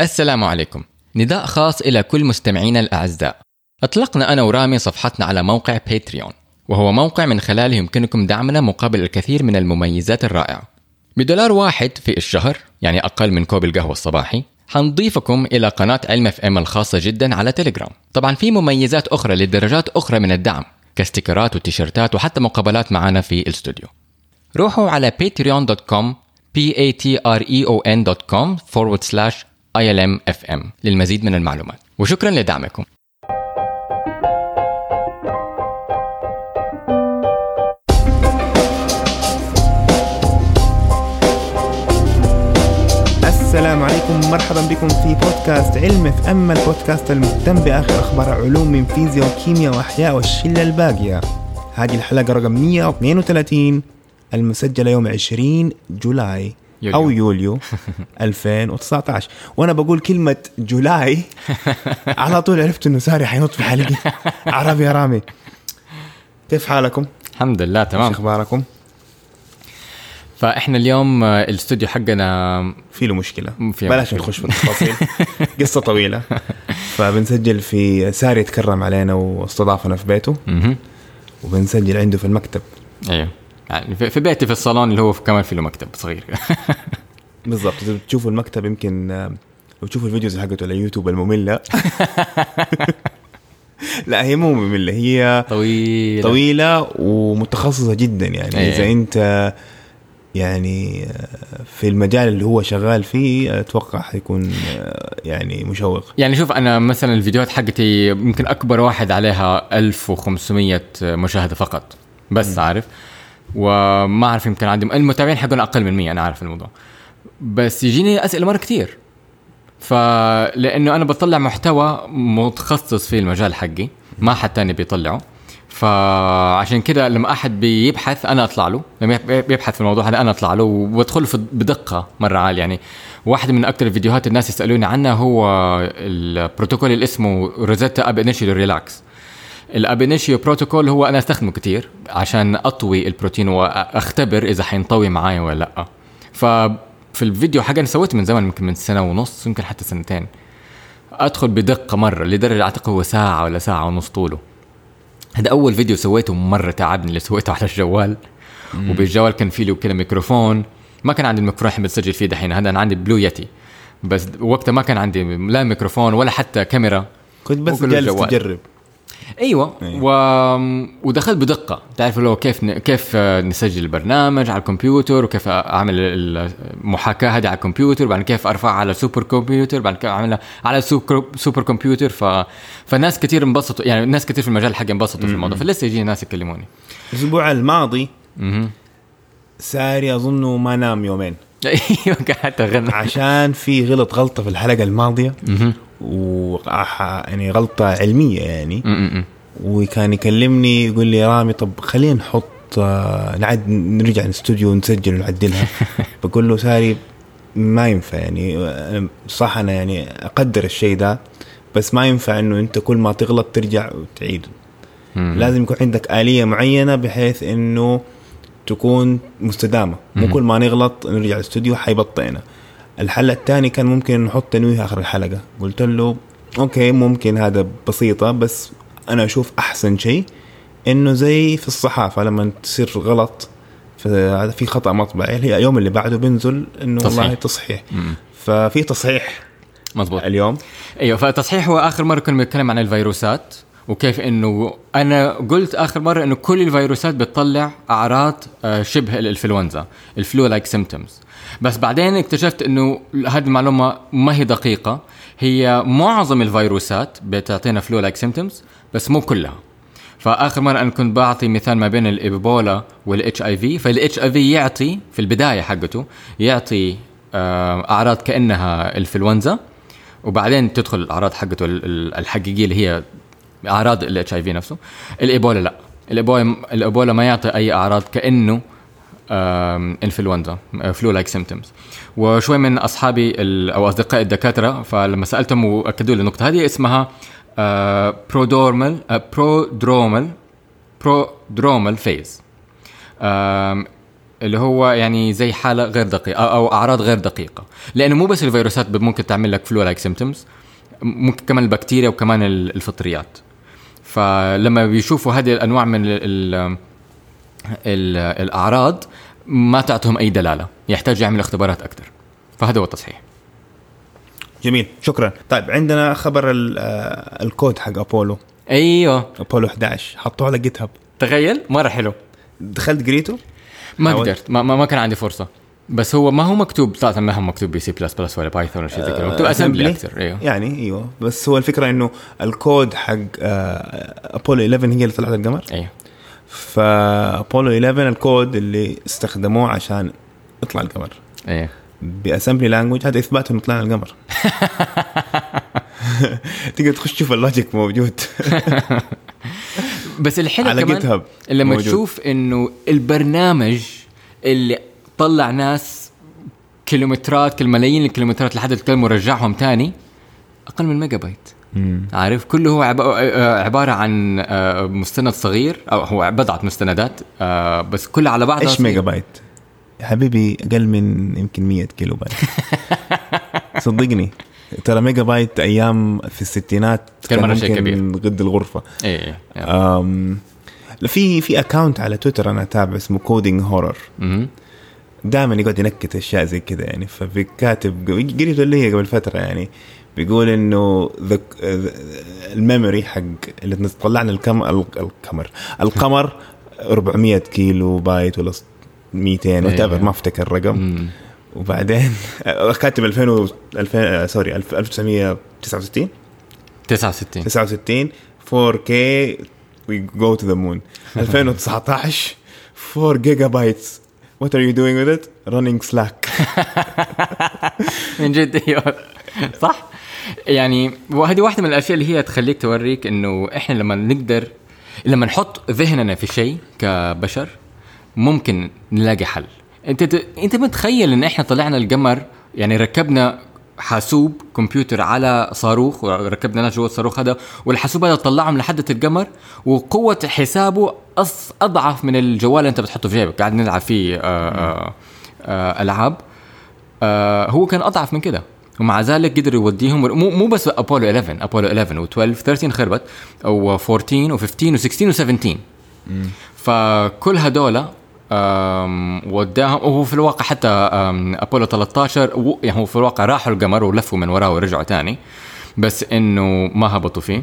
السلام عليكم. نداء خاص إلى كل مستمعينا الأعزاء. أطلقنا أنا ورامي صفحتنا على موقع Patreon وهو موقع من خلاله يمكنكم دعمنا مقابل الكثير من المميزات الرائعة. بدولار واحد في الشهر يعني أقل من كوب القهوة الصباحي حنضيفكم إلى قناة علم FM الخاصة جدا على تليجرام طبعا في مميزات أخرى لدرجات أخرى من الدعم كاستيكرات وتيشيرتات وحتى مقابلات معنا في الاستوديو روحوا على patreon.com p a t r e o n.com forward slash ilmfm للمزيد من المعلومات. وشكرا لدعمكم. السلام عليكم. مرحبا بكم في بودكاست علم اف ام البودكاست المهتم بآخر أخبار علوم من فيزياء وكيمياء وأحياء والشلة الباقية. هذه الحلقة رقم 132 المسجله يوم 20 جولاي. يوليو. أو يوليو 2019 وأنا بقول كلمة جولاي على طول عرفت إنه ساري حينط في حلقي عربي يا رامي كيف حالكم؟ الحمد لله تمام أخباركم؟ فإحنا اليوم آه، الاستوديو حقنا في له مشكلة في بلاش. نخش في التفاصيل قصة طويلة فبنسجل في ساري تكرم علينا واستضافنا في بيته. وبنسجل عنده في المكتب أيوه يعني في بيتي في الصالون اللي هو في- كمان في له مكتب صغير. بالضبط. إذا بتشوفوا المكتب يمكن آه، لو تشوفوا الفيديوز حقته على يوتيوب المملة. لا هي مو مملة هي طويل طويلة ومتخصصة جدا يعني. إيه. إذا أنت يعني آه، في المجال اللي هو شغال فيه أتوقع حيكون آه، يعني مشوق. يعني شوف أنا مثلا الفيديوهات حقتي يمكن أكبر واحد عليها 1500 مشاهدة فقط. بس عارف؟ وما أعرف يمكن عندي المتابعين حقنا أقل من 100 أنا عارف الموضوع. بس يجيني أسئلة مرة كتير. فلانه أنا بطلع محتوى متخصص في المجال حقي ما حد تاني بيطلعه. فعشان كده لما أحد بيبحث أنا أطلع له لما يب- بيبحث في الموضوع هذا أنا أطلع له وبدخل في بدقة مرة عالية. يعني واحد من أكثر الفيديوهات الناس يسألوني عنها هو البروتوكول اللي اسمه Rosetta Ab Relax ال ab initio protocol هو أنا أستخدمه كتير عشان أطوي البروتين وأختبر إذا حينطوي معايا ولا لأ. ففي الفيديو حقا سويته من زمان يمكن من سنة ونص يمكن حتى سنتين. أدخل بدقة مرة لدرجة أعتقد هو ساعة ولا ساعة ونص طوله. هذا أول فيديو سويته مرة تعبني اللي سويته على الجوال. وبالجوال كان في له كده ميكروفون. ما كان عندي الميكروفون اللي بتسجل فيه دحين هذا أنا عندي Blue Yeti بس وقتها ما كان عندي لا ميكروفون ولا حتى كاميرا. كنت بس جالس. تجرب. أيوه أيوة. و... ودخلت بدقة. تعرف لو كيف ن... كيف نسجل البرنامج على الكمبيوتر وكيف أعمل المحاكاة هذه على الكمبيوتر بعدين كيف أرفعها على super computer بعدين كيف أعملها على super super computer. ف... فناس كثير انبسطوا يعني ناس كثير في المجال حقي انبسطوا في الموضوع. فلسه يجي ناس يكلموني. الأسبوع الماضي. ساري أظنه ما نام يومين. أيوه قعدت أغني. عشان في غلط غلطة في الحلقة الماضية. و يعني غلطة علمية يعني. وكان يكلمني يقول لي رامي طب خلينا نحط نعد نرجع الاستوديو ونسجل ونعدلها. بقول له ساري ما ينفع يعني. صح أنا يعني أقدر الشيء ده بس ما ينفع إنه أنت كل ما تغلط ترجع وتعيد. لازم يكون عندك آلية معينة بحيث إنه تكون مستدامة. مو. كل ما نغلط نرجع الاستوديو حيبطئنا. الحل الثاني كان ممكن نحط تنويه آخر الحلقة. قلت له أوكي ممكن هذا بسيطة بس أنا أشوف أحسن شيء إنه زي في الصحافة لما تصير غلط في في خطأ مطبعي. اليوم اللي بعده بينزل إنه. والله تصحيح. ففي تصحيح مزبوط اليوم. أيوه فالتصحيح هو آخر مرة كنا بنتكلم عن الفيروسات. وكيف إنه أنا قلت آخر مرة إنه كل الفيروسات بتطلع أعراض آه، شبه الإنفلونزا ال flu-like symptoms بس بعدين اكتشفت إنه هذه المعلومة ما هي دقيقة. هي معظم الفيروسات بتعطينا flu-like symptoms بس مو كلها. فآخر مرة أنا كنت بعطي مثال ما بين الإيبولا والاتش اي في فالاتش اي في يعطي في البداية حقته يعطي آه، أعراض كأنها الإنفلونزا وبعدين تدخل الأعراض حقته ال- ال- الحقيقية اللي هي أعراض ال HIV نفسه. الإيبولا لا. الإيبولا الإيبولا ما يعطي أي أعراض كأنه إنفلونزا flu-like symptoms وشوي من أصحابي أو اصدقائي الدكاترة فلما سألتهم وأكدوا لي النقطة هذه اسمها prodromal prodromal prodromal phase اللي هو يعني زي حالة غير دقيقة أو أعراض غير دقيقة. لأنه مو بس الفيروسات ممكن تعمل لك flu-like symptoms ممكن كمان البكتيريا وكمان ال- الفطريات. فلما بيشوفوا هذه الأنواع من ال ال ال الأعراض ما تعطيهم أي دلالة يحتاج يعمل اختبارات أكثر. فهذا هو التصحيح. جميل شكرا. طيب عندنا خبر آه، الكود حق أبولو. أيوه. أبولو 11 حطوه على GitHub. تخيل مرة حلو. دخلت قريته؟ ما. قدرت ما ما كان عندي فرصة. بس هو ما هو مكتوب طبعا ما هو مكتوب بي سي بلس بلس ولا Python ولا شيء زي كذا مكتوب اسمبلي Assembly. أكثر إيوه. يعني إيوه. بس هو الفكرة إنه الكود حق آه، ابولو 11 هي اللي طلعت القمر. إيوه. فابولو 11 الكود اللي استخدموه عشان يطلع القمر. أيوه ب Assembly language هذا اثبات انه طلعنا القمر. تقدر تخش تشوف ال logic موجود. بس الحلو على كمان لما موجود. تشوف إنه البرنامج اللي طلع ناس كيلومترات ملايين الكيلومترات لحد القمر ورجعهم تاني أقل من ميجا بايت عارف كله هو عب- آه، عبارة عن آه، مستند صغير أو هو بضعة مستندات آه، بس كلها على بعضها إيش. ميجا بايت؟ يا حبيبي أقل من يمكن 100 كيلو بايت صدقني ترى ميجا بايت أيام في الستينات كان مرة شيء ممكن قد الغرفة إيه إيه. أم في في account على تويتر أنا أتابع اسمه Coding Horror. دائما يقعد ينكت أشياء زي كذا يعني. فبكاتب قريته اللي هي قبل فترة يعني. بيقول إنه ذا- ال memory حق اللي طلعنا الكم القمر. القمر 400 كيلو بايت ولا 200 وات أيوة. ما أفتكر الرقم. وبعدين كاتب 2000 و 2000 sorry 1969 69 69 4K we go to the moon. 2019 4 gigabytes What are you doing with it? Running Slack من جد أيوه صح يعني وهذه واحدة من الأشياء اللي هي تخليك توريك إنه إحنا لما نقدر لما نحط ذهننا في شيء كبشر ممكن نلاقي حل أنت. أنت متخيل إن إحنا طلعنا القمر يعني ركبنا حاسوب كمبيوتر على صاروخ وركبنا ناس جوا الصاروخ هذا والحاسوب هذا طلعهم لحد القمر وقوة حسابه أص... أضعف من الجوال اللي أنت بتحطه في جيبك. قاعد نلعب فيه آه آه آه ألعاب. آه هو كان أضعف من كده. ومع ذلك قدر يوديهم مو مو بس أبولو 11 أبولو 11 و12 13 خربت أو 14 و15 و16 و17 فكل هدول وداهم. وهو في الواقع حتى أبولو 13 و- يعني هو في الواقع راحوا القمر ولفوا من وراه ورجعوا تاني بس إنه ما هبطوا فيه.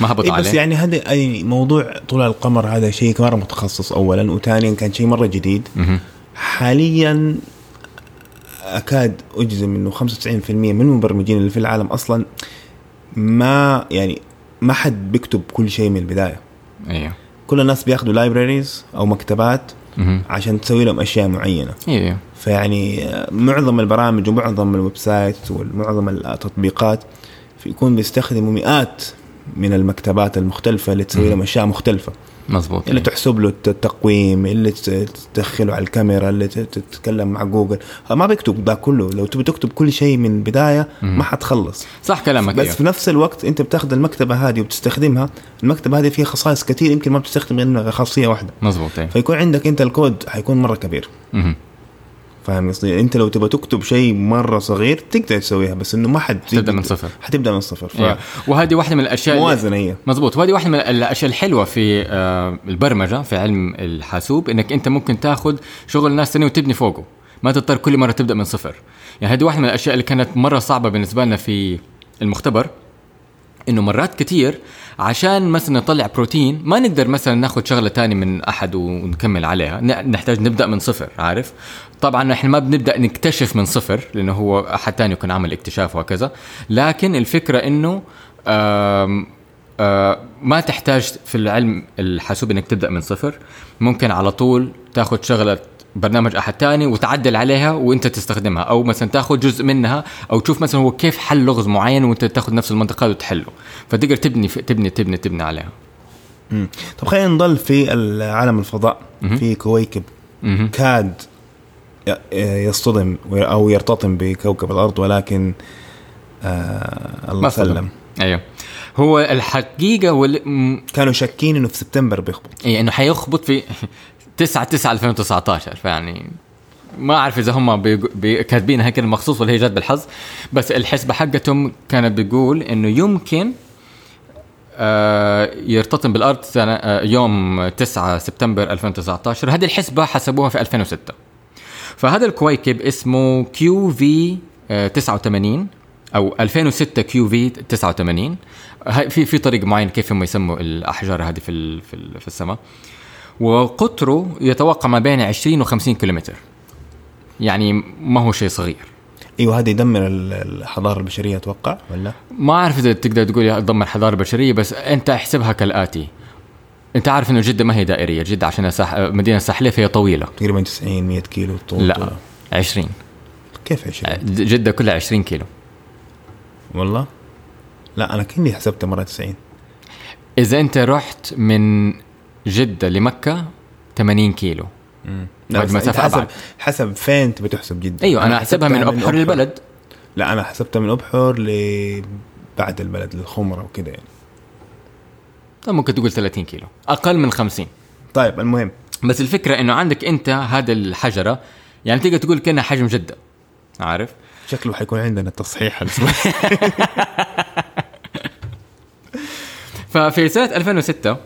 ما هبطوا إيه عليه. بس يعني هذا أي موضوع طلوع القمر هذا شيء مره متخصص اولا وثانيا كان شيء مرة جديد. حاليا أكاد أجزم إنه 95% من المبرمجين اللي في العالم أصلا ما يعني ما حد بيكتب كل شيء من البداية. أيوه. كل الناس بياخذوا libraries أو مكتبات. عشان تسوي لهم أشياء معينة. أيوه فيعني معظم البرامج ومعظم ال website ومعظم التطبيقات يكون بيستخدموا مئات من المكتبات المختلفة اللي تسوي لهم أشياء مختلفة. مظبوط اللي تحسب له الت- التقويم اللي تدخله على الكاميرا اللي تتكلم مع جوجل. ما بيكتب ده كله. لو تبي تكتب كل شيء من البداية ما حتخلص. صح كلامك بس أيوة. في نفس الوقت أنت بتاخذ المكتبة هذه وبتستخدمها. المكتبة هذه فيها خصائص كثير يمكن ما بتستخدم منها خاصية واحدة. مظبوط أيوه فيكون عندك أنت الكود حيكون مرة كبير. مهم. فاهم قصدي؟ انت لو تبغى تكتب شيء مرة صغير تقدر تسويها بس إنه ما حد تبدأ من صفر. حتبدأ من صفر أيوة. وهذه واحدة من الأشياء فموازنه هي. مزبوط وهذه واحدة من الأشياء الحلوة في آه، البرمجة في علم الحاسوب إنك أنت ممكن تاخذ شغل ناس ثانية وتبني فوقه. ما تضطر كل مرة تبدأ من صفر. يعني هذه واحدة من الأشياء اللي كانت مرة صعبة بالنسبة لنا في المختبر إنه مرات كتير عشان مثلا نطلع بروتين ما نقدر مثلا ناخذ شغلة تانية من أحد ونكمل عليها. نحتاج نبدأ من صفر عارف؟ طبعا إحنا ما بنبدأ نكتشف من صفر لأنه هو أحد تاني يكون عمل اكتشاف وهكذا. لكن الفكرة إنه ما تحتاج في العلم الحاسوب إنك تبدأ من صفر. ممكن على طول تاخذ شغلة برنامج أحد تاني وتعدل عليها وأنت تستخدمها. أو مثلا تاخذ جزء منها أو تشوف مثلا هو كيف حل لغز معين وأنت تاخذ نفس المنطقة وتحله. فتقدر تبني تبني تبني تبني عليها. مم. طب خلينا نضل في عالم الفضاء في كويكب. مهم. كاد يصطدم أو يرتطم بكوكب الأرض ولكن آه الله. سلم. أيوه. هو الحقيقة وال... كانوا شاكين إنه في سبتمبر بيخبط. اي إنه حيخبط في 9 9 2019 فيعني ما أعرف إذا هم كاتبينها هيك مخصوص ولا هي جد بالحظ بس الحسبة حقتهم كانت بيقول إنه يمكن آه، يرتطم بالأرض سنة آه، يوم 9 سبتمبر 2019 هذه الحسبة حسبوها في 2006 فهذا الكويكب اسمه QV 89 أو 2006 QV 89 هاي- في في طريق معين كيف هم يسموا الأحجار هذه في في ال- في السماء. وقطره يتوقع ما بين 20 و 50 كيلومتر. يعني ما هو شيء صغير. إيوه هذا يدمر ال- الحضارة البشرية أتوقع ولا؟ ما أعرف إذا تقدر تقول تدمر حضارة بشرية بس أنت أحسبها كالآتي. أنت عارف إنه جدة ما هي دائرية. جدة عشان ساح... مدينة ساحلية فهي طويلة. تقريبا 90 100 كيلو طول. لا طول. 20 كيف 20 جدة كلها 20 كيلو. والله؟ لا أنا كني حسبتها مرة 90 إذا أنت رحت من جدة لمكة 80 كيلو. بعد أنت حسب. حسب فين تبي تحسب جدا أيوه أنا احسبها من أبحر للبلد لا أنا حسبتها من أبحر ل بعد البلد للخمرة وكذا يعني. طيب ممكن تقول 30 كيلو. أقل من 50 طيب المهم. بس الفكرة إنه عندك أنت هذا الحجرة يعني تقدر تقول كأنها حجم جدة. عارف؟ شكله حيكون عندنا تصحيح. ففي سنة 2006 أم،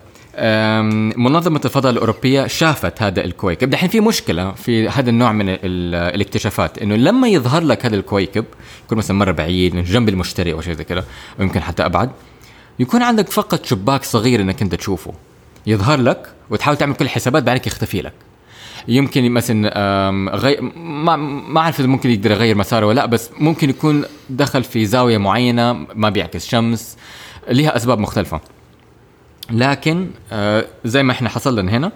منظمة الفضاء الأوروبية شافت هذا الكويكب. دحين في مشكلة في هذا النوع من ال- الاكتشافات إنه لما يظهر لك هذا الكويكب يكون مثلا مرة بعيد من جنب المشتري أو شيء زي كذا أو يمكن حتى أبعد يكون عندك فقط شباك صغير إنك أنت تشوفه. يظهر لك وتحاول تعمل كل الحسابات بعدين يختفي لك. يمكن مثلا غي... ما ما أعرف إذا ممكن يقدر يغير مساره ولا لأ بس ممكن يكون دخل في زاوية معينة ما بيعكس شمس لها أسباب مختلفة. لكن آه زي ما إحنا حصل لنا هنا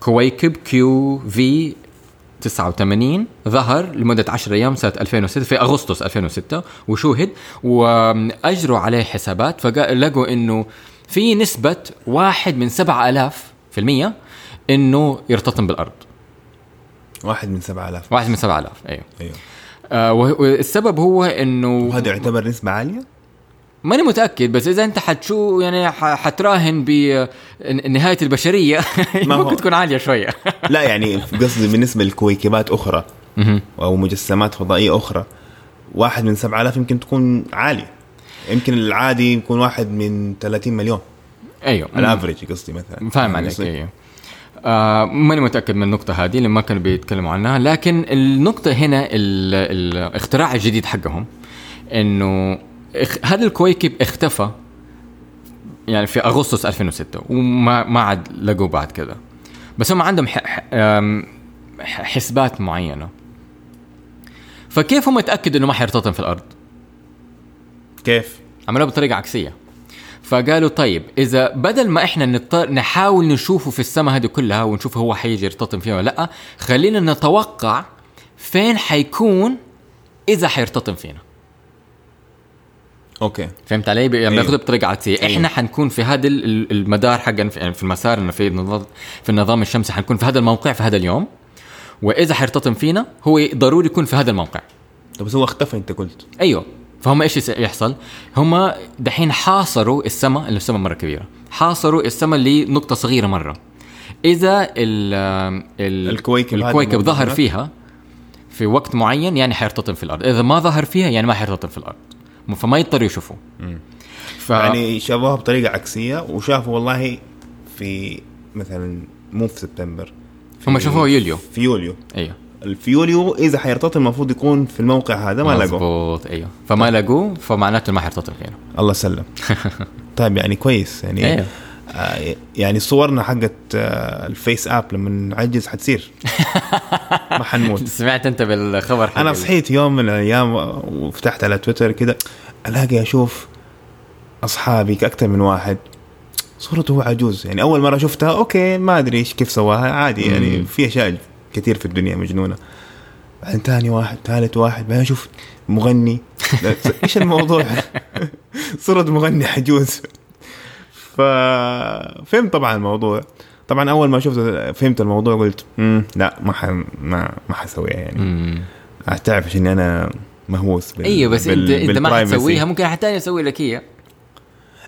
كويكب كيو في 89 ظهر لمدة 10 أيام سنة 2006 في أغسطس 2006 وشوهد وأجروا عليه حسابات فلقوا إنه في نسبة واحد من 7000 في المية إنه يرتطم بالأرض. واحد من 7000 واحد من 7000 أيوه. أيوه. آه والسبب هو إنه وهذا يعتبر نسبة عالية؟ ماني متأكد بس إذا أنت حتشو يعني حتراهن بنهايه البشرية ما ممكن تكون عالية شوية. لا يعني قصدي بالنسبة لكويكبات أخرى أو مجسمات فضائية أخرى واحد من 7000 يمكن تكون عالية. يمكن العادي يكون واحد من 30 مليون. أيوه. الافريج قصدي مثلا. فاهم عليك قصدي؟ أيوه. آه ماني متأكد من النقطة هذه لما كانوا بيتكلموا عنها لكن النقطة هنا ال- الاختراع الجديد حقهم إنه هذا الكويكب اختفى؟ يعني في أغسطس 2006 وما ما عاد لقوه بعد كذا. بس هم عندهم حسبات معينة. فكيف هم يتأكدوا إنه ما حيرتطم في الأرض؟ كيف؟ عملوها بطريقة عكسية. فقالوا طيب إذا بدل ما إحنا نضطر نحاول نشوفه في السماء هذه كلها ونشوف هو حيجي يرتطم فيها ولا لأ خلينا نتوقع فين حيكون إذا حيرتطم فينا. أوكي فهمت علي؟ يعني أيوه. بياخذها بطريقة عكسية، أيوه. إحنا حنكون في هذا ال- ال- المدار في, يعني في المسار إنه في في النظام الشمسي حنكون في هذا الموقع في هذا اليوم وإذا حيرتطم فينا هو ضروري يكون في هذا الموقع. طب بس هو اختفى أنت قلت أيوه فهم إيش يحصل؟ هم دحين حاصروا السماء اللي السماء مرة كبيرة، حاصروا السماء لنقطة صغيرة مرة. إذا ال ال الكويكب الكويكب ظهر؟ فيها في وقت معين يعني حيرتطم في الأرض، إذا ما ظهر فيها يعني ما حيرتطم في الأرض. فما يضطروا يشوفوه. ف... يعني شافوها بطريقة عكسية وشافوا والله في مثلا مو في سبتمبر في هم شافوها يوليو. في يوليو. أيوه. في يوليو إذا حيرتطم المفروض يكون في الموقع هذا ما لقوه. مظبوط أيوه. فما لقوه فمعناته ما حيرتطم فينا الله سلم طيب يعني كويس يعني أيوه. آه يعني صورنا حقت آه ال FaceApp لما نعجز حتصير. ما حنموت. سمعت انت بالخبر حق أنا صحيت يوم من الأيام وفتحت على تويتر كده ألاقي أشوف أصحابي أكثر من واحد صورته هو عجوز. يعني أول مرة شفتها أوكي ما أدري إيش كيف سواها عادي يعني. في أشياء كثير في الدنيا مجنونة. بعدين ثاني واحد ثالث واحد بعدين أشوف مغني. إيش الموضوع؟ صورة مغني عجوز. ففهمت طبعا الموضوع طبعا أول ما شفت فهمت الموضوع قلت مم لا ما ح... ما ما حسويها يعني. تعرف إني أنا مهووس بال... إيوه بس انت أنت ما. حتسويها ممكن حد تاني يسوي لك هي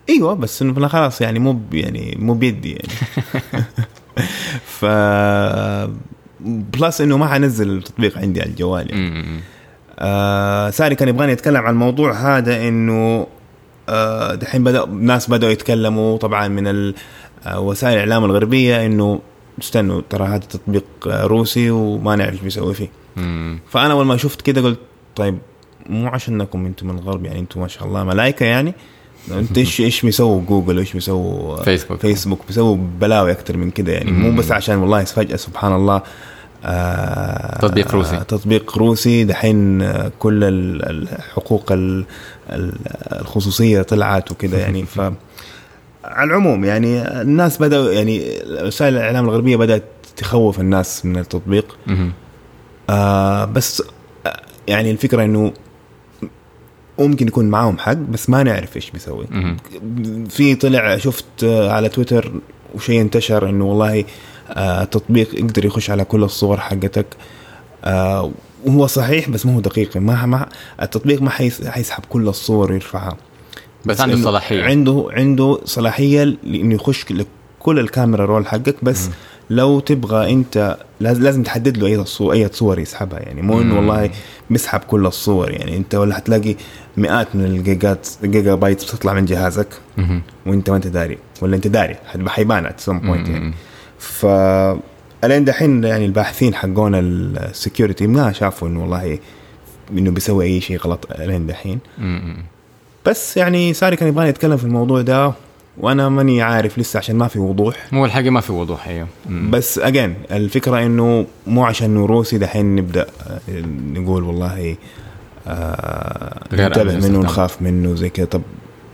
إيوه بس إنه خلاص يعني مو ب- يعني مو بيدي يعني ف plus إنه ما حنزل التطبيق عندي على الجوال يعني. آه ساري كان يبغاني اتكلم عن الموضوع هذا إنه دحين بدا ناس بدأوا يتكلموا طبعا من آه، وسائل الإعلام الغربية إنه استنوا ترى هذا تطبيق آه، روسي وما نعرف إيش بيسوي فيه. م- فأنا أول ما شفت كده قلت طيب مو عشانكم أنتم من الغرب يعني أنتم ما شاء الله ملائكة يعني؟ انت إيش إيش بيسووا جوجل؟ وايش بيسووا فيسبوك. فيسبوك؟ بيسووا بلاوي أكثر من كده يعني. مو بس عشان والله فجأة سبحان الله آه تطبيق روسي. آه تطبيق روسي. دحين آه، كل ال- الحقوق ال- ال- الخصوصية طلعت وكده يعني. ف على العموم يعني الناس بدأوا يعني وسائل الإعلام الغربية بدأت تخوف الناس من التطبيق. آه بس آه، يعني الفكرة إنه ممكن يكون معاهم حق بس ما نعرف إيش بيسوي. في طلع شفت آه، على تويتر وشيء انتشر إنه والله آه تطبيق يقدر يخش على كل الصور حقتك. آه وهو صحيح بس ما هو دقيق ما ما التطبيق ما حيس- حيسحب كل الصور ويرفعها بس عنده إنه صلاحية. عنده عنده صلاحية لإنه يخش لكل ال camera roll حقك. بس لو تبغى أنت لاز- لازم تحدد له أي صور أي صور يسحبها. يعني مو إنه. والله بيسحب كل الصور. يعني أنت ولا حتلاقي مئات من الجيجات ال gigabytes بتطلع من جهازك. م- وأنت ما أنت داري. ولا أنت داري. حيبان at some point. يعني. ف الين دحين يعني الباحثين حقون ال security ما شافوا إنه والله إنه بيسوي أي شيء غلط الين دحين. بس يعني ساري كان يبغاني يتكلم في الموضوع ده وأنا ماني عارف لسه عشان ما في وضوح. هو الحقيقة ما في وضوح أيوه. بس again الفكرة إنه مو عشان انه روسي دحين نبدأ نقول والله آه غير ننتبه منه. ونخاف منه زي كده. طب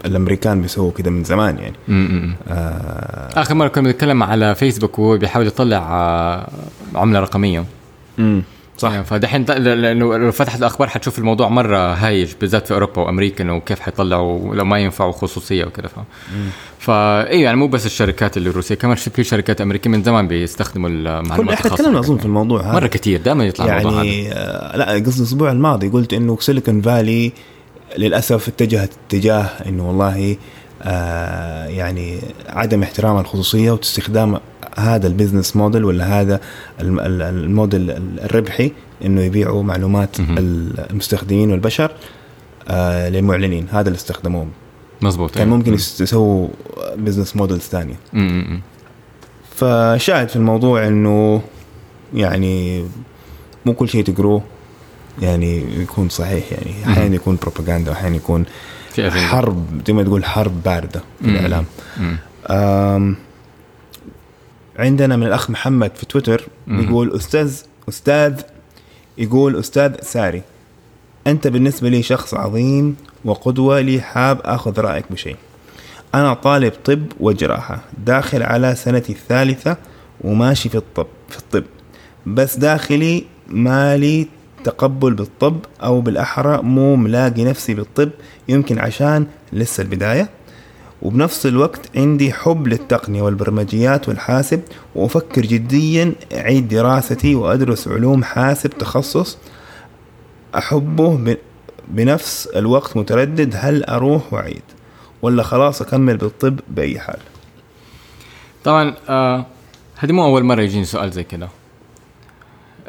الأمريكان بيسووا كده من زمان يعني. م- م- آه آخر مرة كنا بنتكلم على فيسبوك وهو بيحاول يطلع آه، عملة رقمية. امم صح. يعني فدحين لأنه لو فتحت الأخبار حتشوف الموضوع مرة هايج بالذات في أوروبا وأمريكا إنه كيف حيطلعوا لو ما ينفعوا خصوصية وكذا ف فا أيوه يعني مو بس الشركات اللي الروسيه كمان في شركات أمريكية من زمان بيستخدموا كل المعلومات إحنا الخاصة تكلمنا أظن في الموضوع هذا. مرة كثير دائما يطلع الموضوع هذا. يعني آه لا قصدي الأسبوع الماضي قلت إنه Silicon Valley للأسف اتجهت اتجاه إنه والله آه يعني عدم احترام الخصوصية واستخدام هذا ال business model ولا هذا الم- ال- الموديل الربحي إنه يبيعوا معلومات. المستخدمين والبشر آه للمعلنين هذا اللي استخدموه مزبوط كان أيوة. ممكن يس- يسووا business models ثانية. فشاهد في الموضوع إنه يعني مو كل شيء تقروه يعني يكون صحيح يعني أحيانا يكون بروباغندا واحيانا يكون. حرب زي ما تقول حرب باردة في. الإعلام عندنا من الأخ محمد في تويتر. يقول أستاذ أستاذ يقول أستاذ ساري أنت بالنسبة لي شخص عظيم وقدوة لي حاب آخذ رأيك بشيء أنا طالب طب وجراحة داخل على سنتي الثالثة وماشي في الطب في الطب بس داخلي مالي تقبل بالطب أو بالأحرى مو ملاقي نفسي بالطب يمكن عشان لسه البداية. وبنفس الوقت عندي حب للتقنية والبرمجيات والحاسب وأفكر جديا أعيد دراستي وأدرس علوم حاسب تخصص. أحبه بنفس الوقت متردد هل أروح وأعيد ولا خلاص أكمل بالطب بأي حال. طبعا آه هذه مو أول مرة يجيني سؤال زي كده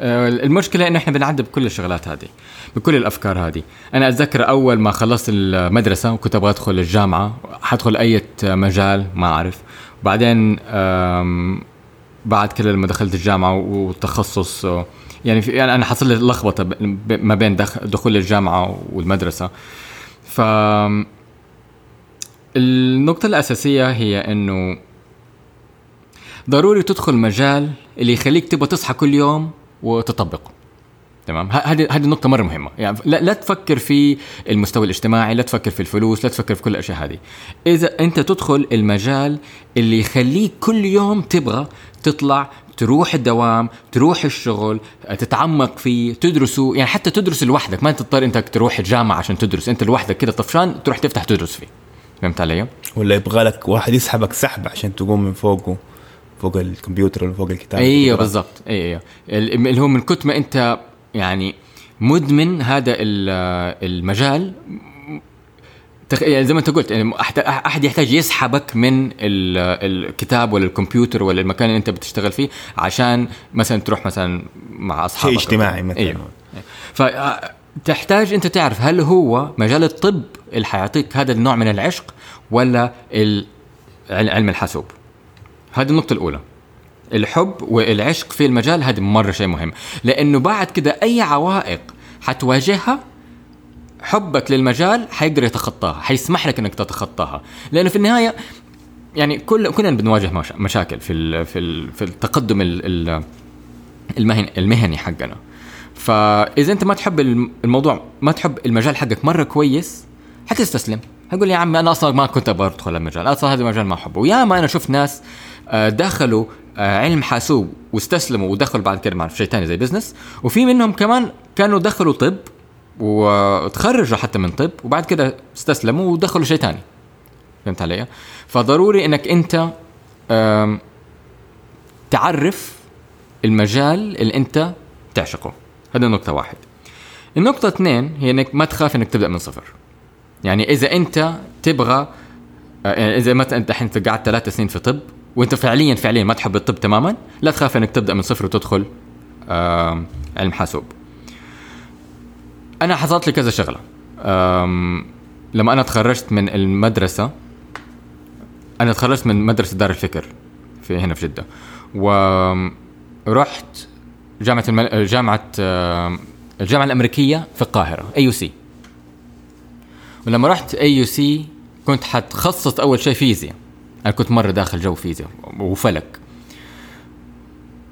المشكلة إنه إحنا بنعدي بكل الشغلات هذه بكل الأفكار هذه. أنا أتذكر أول ما خلصت المدرسة وكنت أبغى أدخل الجامعة حدخل أي مجال ما أعرف. وبعدين بعد كده لما دخلت الجامعة والتخصص آه، يعني في يعني أنا حصل لي لخبطة ما بين دخ- دخول الجامعة والمدرسة. ف النقطة الأساسية هي إنه ضروري تدخل مجال اللي يخليك تبغى تصحى كل يوم وتطبقه. تمام؟ هذه هذه نقطة مرة مهمة. يعني لا, لا تفكر في المستوى الاجتماعي لا تفكر في الفلوس لا تفكر في كل الأشياء هذه. إذا أنت تدخل المجال اللي يخليك كل يوم تبغى تطلع تروح الدوام تروح الشغل تتعمق فيه تدرسه. يعني حتى تدرس لوحدك. ما تضطر أنت تروح الجامعة عشان تدرس. أنت لوحدك كده طفشان تروح تفتح تدرس فيه. فهمت علي؟ ولا يبغى لك واحد يسحبك سحب عشان تقوم من فوقه. فوق الكمبيوتر ولا فوق الكتاب أيوه بالضبط أيوه ال- اللي هو من كتر ما أنت يعني مدمن هذا ال- المجال. يعني زي ما أنت قلت يعني. احد يحتاج يسحبك من ال... الكتاب ولا الكمبيوتر ولا المكان اللي أنت بتشتغل فيه عشان مثلا تروح مثلا مع أصحابك شيء اجتماعي مثلا أيوه فتحتاج أنت تعرف هل هو مجال الطب اللي حيعطيك هذا النوع من العشق ولا. علم الحاسوب هذه النقطة الأولى. الحب والعشق في المجال هذا مرة شيء مهم. لأنه بعد كده أي عوائق حتواجهها حبك للمجال حيقدر يتخطاها حيسمح لك إنك تتخطاها. لأنه في النهاية يعني كل كلنا بنواجه مشاكل في في في التقدم المهني المهني حقنا. فإذا أنت ما تحب الموضوع ما تحب المجال حقك مرة كويس حتستسلم. حقول يا عمي أنا أصلا ما كنت أبغى أدخل المجال. أصلا هذا المجال ما أحبه. ويا ما أنا شفت ناس دخلوا آه، علم حاسوب واستسلموا ودخلوا بعد كده مع شيء ثاني زي بزنس وفي منهم كمان كانوا دخلوا طب وتخرجوا حتى من طب وبعد كده استسلموا ودخلوا شيء ثاني فهمت علي؟ فضروري إنك أنت تعرف المجال اللي أنت تعشقه. هذا نقطة واحد. النقطة اثنين هي إنك ما تخاف إنك تبدأ من صفر. يعني إذا أنت تبغى يعني إذا مثلا أنت الحين قعدت ثلاث سنين في طب وانت فعليا فعليا ما تحب الطب تماما لا تخاف إنك تبدأ من صفر وتدخل علم حاسوب. أنا حصلت لي كذا شغلة. لما أنا تخرجت من المدرسة أنا تخرجت من مدرسة دار الفكر في هنا في جدة. ورحت جامعة المل... جامعة الجامعة الأمريكية في القاهرة اي يو سي ولما رحت اي يو سي كنت حتخصص أول شيء فيزياء. أنا كنت مرة داخل جو فيزياء وفلك.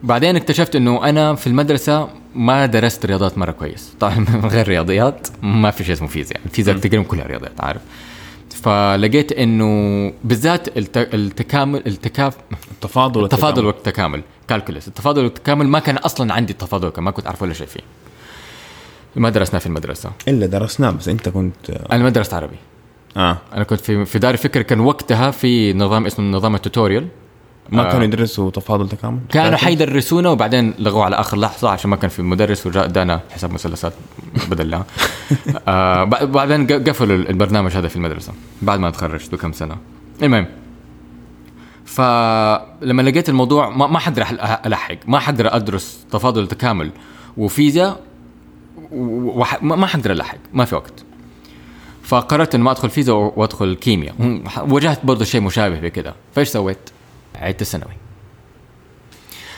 بعدين اكتشفت إنه أنا في المدرسة ما درست رياضات مرة كويس. طبعا من غير رياضيات ما في شيء اسمه فيزياء. الفيزياء تقريبا كلها رياضيات عارف؟ فلقيت إنه بالذات التكامل التكاف التفاضل التفاضل والتكامل كالكولس التفاضل والتكامل ما كان أصلا عندي التفاضل ما كنت أعرف ولا شيء فيه. ما درسناه في المدرسة. إلا درسناه بس أنت كنت أنا ما درست عربي. آه. أنا كنت في في دار الفكر كان وقتها في نظام اسمه نظام التوتوريال. ما آه. كانوا يدرسوا تفاضل تكامل؟ كانوا حيدرسونا وبعدين لغوه على آخر لحظة عشان ما كان في مدرس وجاء ادانا حساب مثلثات بدلها آه بعدين قفلوا البرنامج هذا في المدرسة بعد ما تخرجت بكم سنة. المهم فلما لقيت الموضوع ما, ما حقدر ألحق ما حقدر أدرس تفاضل تكامل وفيزياء ما حقدر ألحق ما في وقت. فقررت إنه ما أدخل فيزياء وأدخل كيمياء. واجهت برضه شيء مشابه بكذا فإيش سويت؟ عدت الثانوي.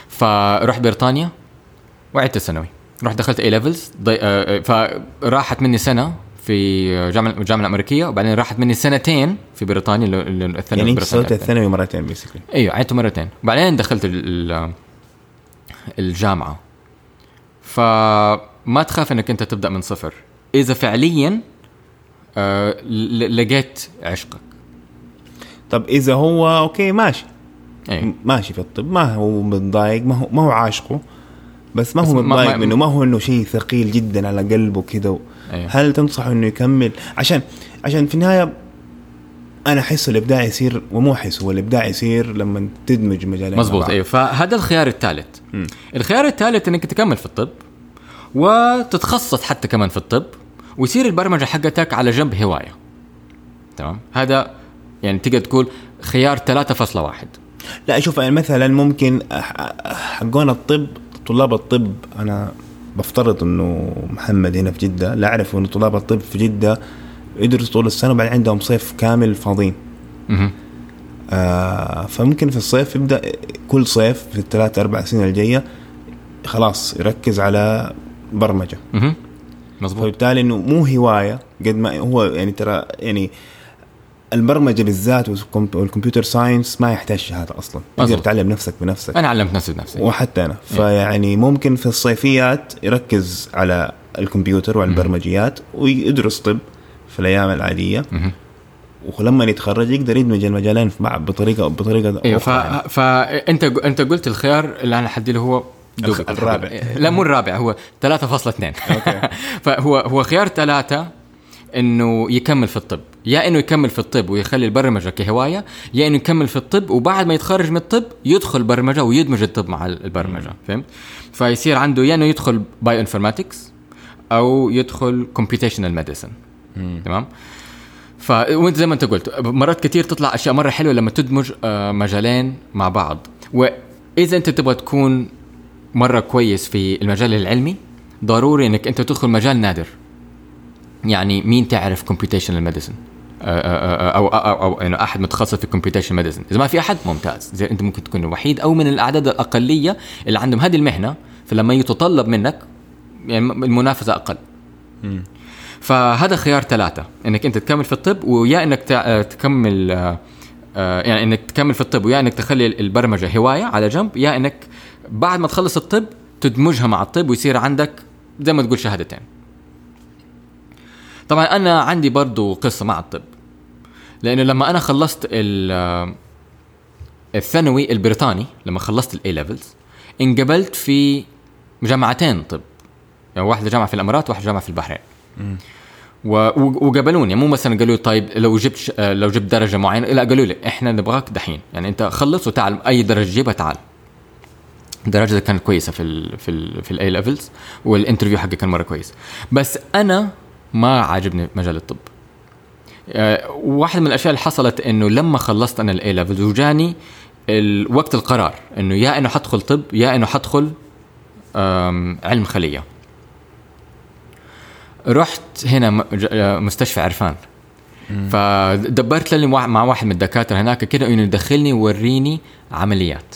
فرحت بريطانيا وعدت الثانوي. رحت دخلت A levels ضي... آه، آه، فراحت مني سنة في جامعه الجامعة الامريكيه وبعدين راحت مني سنتين في بريطانيا الثانوي يعني أنت الثانوي مرتين basically أيوه عدته مرتين. وبعدين دخلت الجامعة. فما تخاف إنك أنت تبدأ من صفر. إذا فعليا لقيت عشقك. طب إذا هو أوكي ماشي. أيه. ماشي في الطب. ما هو متضايق ما هو ما هو عاشقه بس ما هو متضايق منه. ما هو إنه شيء ثقيل جدا على قلبه كده أيه. هل تنصحه إنه يكمل؟ عشان عشان في النهاية أنا أحس الإبداع يصير ومو أحس هو الإبداع يصير لما تدمج مجالين مزبوط أيوه فهذا الخيار الثالث. الخيار الثالث إنك تكمل في الطب وتتخصص حتى كمان في الطب ويصير البرمجة حقتك على جنب هواية. تمام؟ هذا يعني تقدر تقول خيار 3.1 لا شوف يعني مثلا ممكن حقون الطب طلاب الطب أنا بفترض إنه محمد هنا في جدة لا أعرف إنه طلاب الطب في جدة يدرسوا طول السنة وبعدين عندهم صيف كامل فاضيين. آه فممكن في الصيف يبدأ كل صيف في الثلاث أربع سنين الجاية خلاص يركز على برمجة. مظبوط. فبالتالي إنه مو هواية قد ما هو يعني ترى يعني البرمجة بالذات والكمبيوتر ساينس ما يحتاج شهادة أصلا. تقدر تعلم نفسك بنفسك. أنا علمت نفسي بنفسي. وحتى أنا. إيه. فيعني ممكن في الصيفيات يركز على الكمبيوتر والبرمجيات ويدرس طب في الأيام العادية. ولما يتخرج يقدر يدمج المجالين في بعض بطريقه بطريقة أيوه فانت أنت قلت الخيار اللي أنا حدي له هو الرابع. لا مو الرابع هو 3.2 فهو هو خيار ثلاثة إنه يكمل في الطب. يا إنه يكمل في الطب ويخلي البرمجة كهواية يا إنه يكمل في الطب وبعد ما يتخرج من الطب يدخل برمجة ويدمج الطب مع البرمجة. فهمت؟ فيصير عنده يا إنه يدخل bioinformatics أو يدخل computational medicine تمام؟ ف وإنت زي ما أنت قلت مرات كثير تطلع أشياء مرة حلوة لما تدمج آه، مجالين مع بعض. وإذا أنت تبغى تكون مرة كويس في المجال العلمي ضروري إنك أنت تدخل مجال نادر. يعني مين تعرف computational medicine أو أو أو, أو يعني أحد متخصص في computation medicine إذا ما في أحد ممتاز. زي أنت ممكن تكون الوحيد أو من الأعداد الأقلية اللي عندهم هذه المهنة فلما يتطلب منك يعني المنافسة أقل. فهذا خيار ثلاثة. إنك أنت تكمل في الطب ويا إنك تكمل يعني إنك تكمل في الطب ويا إنك تخلي البرمجة هواية على جنب يا إنك بعد ما تخلص الطب تدمجها مع الطب ويصير عندك زي ما تقول شهادتين. طبعا أنا عندي برضو قصة مع الطب لأنه لما أنا خلصت الثانوي البريطاني لما خلصت ال A levels انقبلت في جامعتين طب يعني واحدة جامعة في الإمارات وواحدة جامعة في البحرين. وقبلوني مو مثلا قالوا لي طيب لو جبت لو جبت درجة معينة لا قالوا لي إحنا نبغاك دحين يعني أنت خلص وتعال أي درجة تجيبها تعال. الدرجه كانت كويسة في ال في ال في ال A levels وال interview حقي كان مرة كويس. بس أنا ما عاجبني مجال الطب. آه، واحد من الأشياء اللي حصلت إنه لما خلصت أنا ال A levels وجاني وقت القرار إنه يا إنه حدخل طب يا إنه حدخل علم خلية. رحت هنا آه، مستشفى عرفان. فدبرت لي مع واحد من الدكاترة هناك كده إنه يدخلني ويوريني عمليات.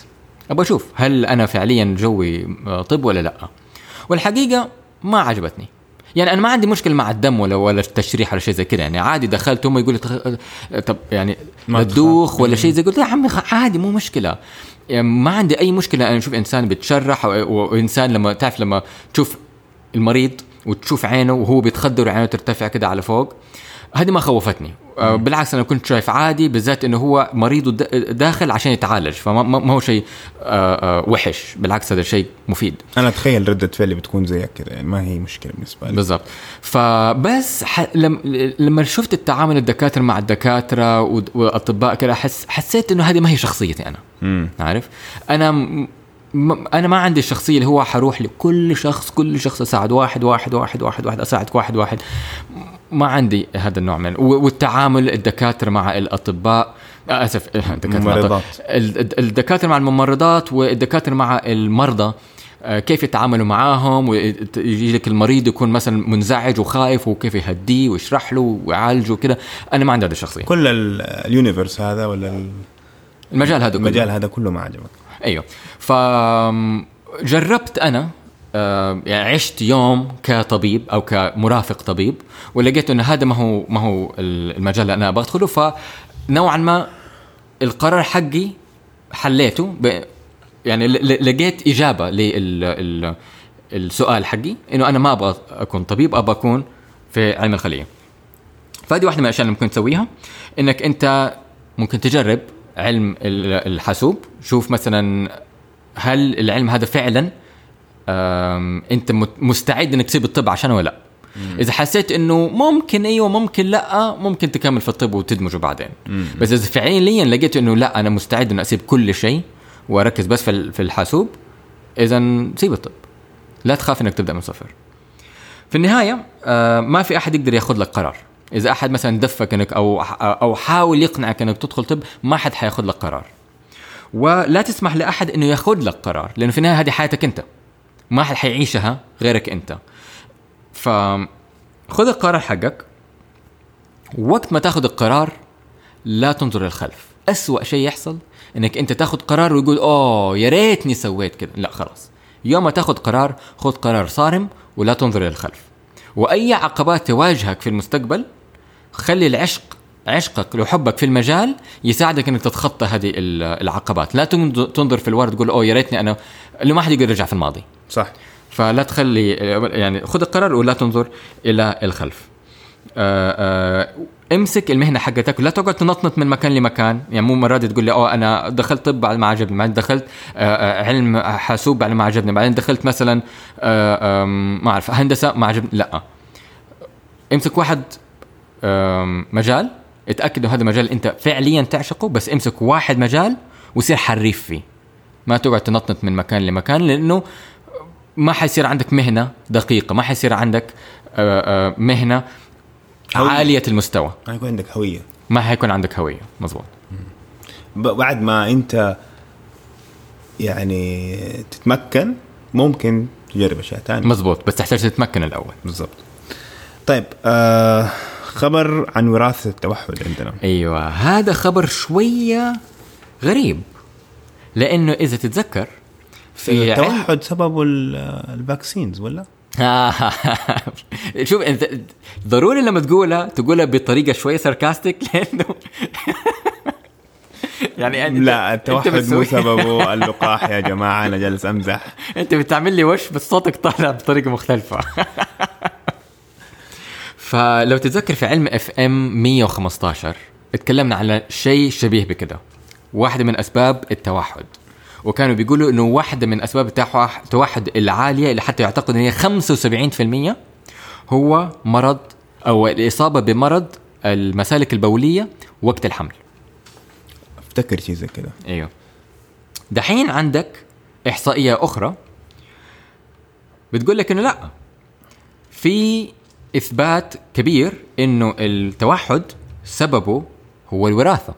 أبغى أشوف هل أنا فعليا جوي آه، طب ولا لأ. والحقيقة ما عجبتني. يعني أنا ما عندي مشكلة مع الدم ولا ولا التشريح ولا شيء زي كذا يعني عادي دخلت هم يقول لي طب يعني تدوخ ولا شيء زي قلت يا عمي عادي مو مشكلة. يعني ما عندي أي مشكلة أنا أشوف إنسان بيتشرح وإنسان لما تعرف لما تشوف المريض وتشوف عينه وهو بيتخدر وعينه ترتفع كده على فوق. هذه ما خوفتني. آه، بالعكس أنا كنت شايف عادي بالذات إنه هو مريض داخل عشان يتعالج فما هو شيء آه، آه، وحش. بالعكس هذا شيء مفيد. أنا أتخيل ردة فعلي بتكون زيك كذا يعني ما هي مشكلة بالنسبة لي. بالضبط. فبس ح... لما شفت التعامل الدكاترة مع الدكاترة والأطباء كذا حس... حسيت إنه هذه ما هي شخصيتي أنا. مم. عارف؟ أنا أنا ما عندي الشخصية اللي هو حروح لكل شخص كل شخص أساعد واحد واحد واحد واحد واحد اساعد واحد واحد. ما عندي هذا النوع من والتعامل الدكاترة مع الأطباء آه، آسف الممرضات الدكاترة مع الممرضات والدكاترة مع المرضى آه، كيف يتعاملوا معاهم ويجي لك المريض يكون مثلا منزعج وخايف وكيف يهديه ويشرح له ويعالجه وكذا. أنا ما عندي هذه الشخصية. كل اليونيفرس هذا ولا المجال هذا كله. المجال هذا كله ما عجبك. أيوه. فجربت أنا آه، يعني عشت يوم كطبيب أو كمرافق طبيب ولقيت إنه هذا ما هو ما هو المجال اللي أنا أبغى أدخله. فنوعا ما القرار حقي حليته يعني لقيت إجابة للسؤال حقي إنه أنا ما أبغى أكون طبيب أبغى أكون في علم الخلية. فهذه واحدة من الأشياء اللي ممكن تسويها إنك أنت ممكن تجرب علم الحاسوب. شوف مثلا هل العلم هذا فعلا انت مستعد انك تسيب الطب عشانه ولا لا. إذا حسيت إنه ممكن أيوه ممكن لا ممكن تكمل في الطب وتدمجه بعدين. مم. بس إذا فعليا لقيت إنه لا أنا مستعد إني أسيب كل شيء وأركز بس في الحاسوب اذا سيب الطب. لا تخاف إنك تبدأ من صفر. في النهاية آه ما في أحد يقدر يأخذ لك قرار. إذا أحد مثلا دفك إنك أو أو حاول يقنعك إنك تدخل طب ما حد حيأخذ لك قرار. ولا تسمح لأحد إنه يأخذ لك قرار لأنه في النهاية هذه حياتك أنت. ما حد حيعيشها غيرك أنت. فخذ القرار حقك. وقت ما تاخذ القرار لا تنظر للخلف. أسوأ شيء يحصل إنك أنت تاخذ قرار ويقول أوه يا ريتني سويت كذا لا خلاص. يوم ما تاخذ قرار خذ قرار صارم ولا تنظر للخلف. وأي عقبات تواجهك في المستقبل خلي العشق عشقك وحبك في المجال يساعدك إنك تتخطى هذه العقبات. لا تنظر في الورد تقول أوه يا ريتني أنا اللي ما حد يقدر يرجع في الماضي. صح. فلا تخلي يعني خذ القرار ولا تنظر إلى الخلف. آآ آآ امسك المهنة حقتك ولا تقعد تنطنط من مكان لمكان. يعني مو مرات تقول لي أوه أنا دخلت طب بعد ما عجبني بعدين دخلت علم حاسوب بعد ما عجبني بعدين دخلت مثلا ما أعرف هندسة ما عجبني. لا. امسك واحد مجال اتأكد إنه هذا مجال أنت فعليا تعشقه بس امسك واحد مجال وصير حريف فيه. ما تقعد تنطنط من مكان لمكان لأنه ما حيصير عندك مهنة دقيقة ما حيصير عندك مهنة هوية. عالية المستوى. ما يكون عندك هوية. ما حيكون عندك هوية مزبوط بعد ما انت يعني تتمكن ممكن تجرب أشياء ثانية. مزبوط بس تحتاج تتمكن الأول. بالضبط. طيب آه خبر عن وراثة التوحد عندنا. أيوه هذا خبر شوية غريب لأنه إذا تتذكر في علم التوحد سببه ال- الفاكسينز ولا؟ شوف إنت ضروري لما تقولها تقولها بطريقة شوية ساركاستيك لأنه يعني أنت- لا التوحد مو سببه. اللقاح يا جماعة أنا جالس أمزح. أنت بتعمل لي وش بس صوتك طالع بطريقة مختلفة. فلو تتذكر في علم FM 115 اتكلمنا على شيء شبيه بكده. واحدة من أسباب التوحد. وكانوا بيقولوا إنه واحدة من أسباب التوح- التوحد العالية اللي حتى يعتقد إن هي 75% هو مرض أو الإصابة بمرض المسالك البولية وقت الحمل. أفتكر شيء زي كده. أيوه. دحين عندك إحصائية أخرى بتقول لك إنه لا في إثبات كبير إنه التوحد سببه هو الوراثة.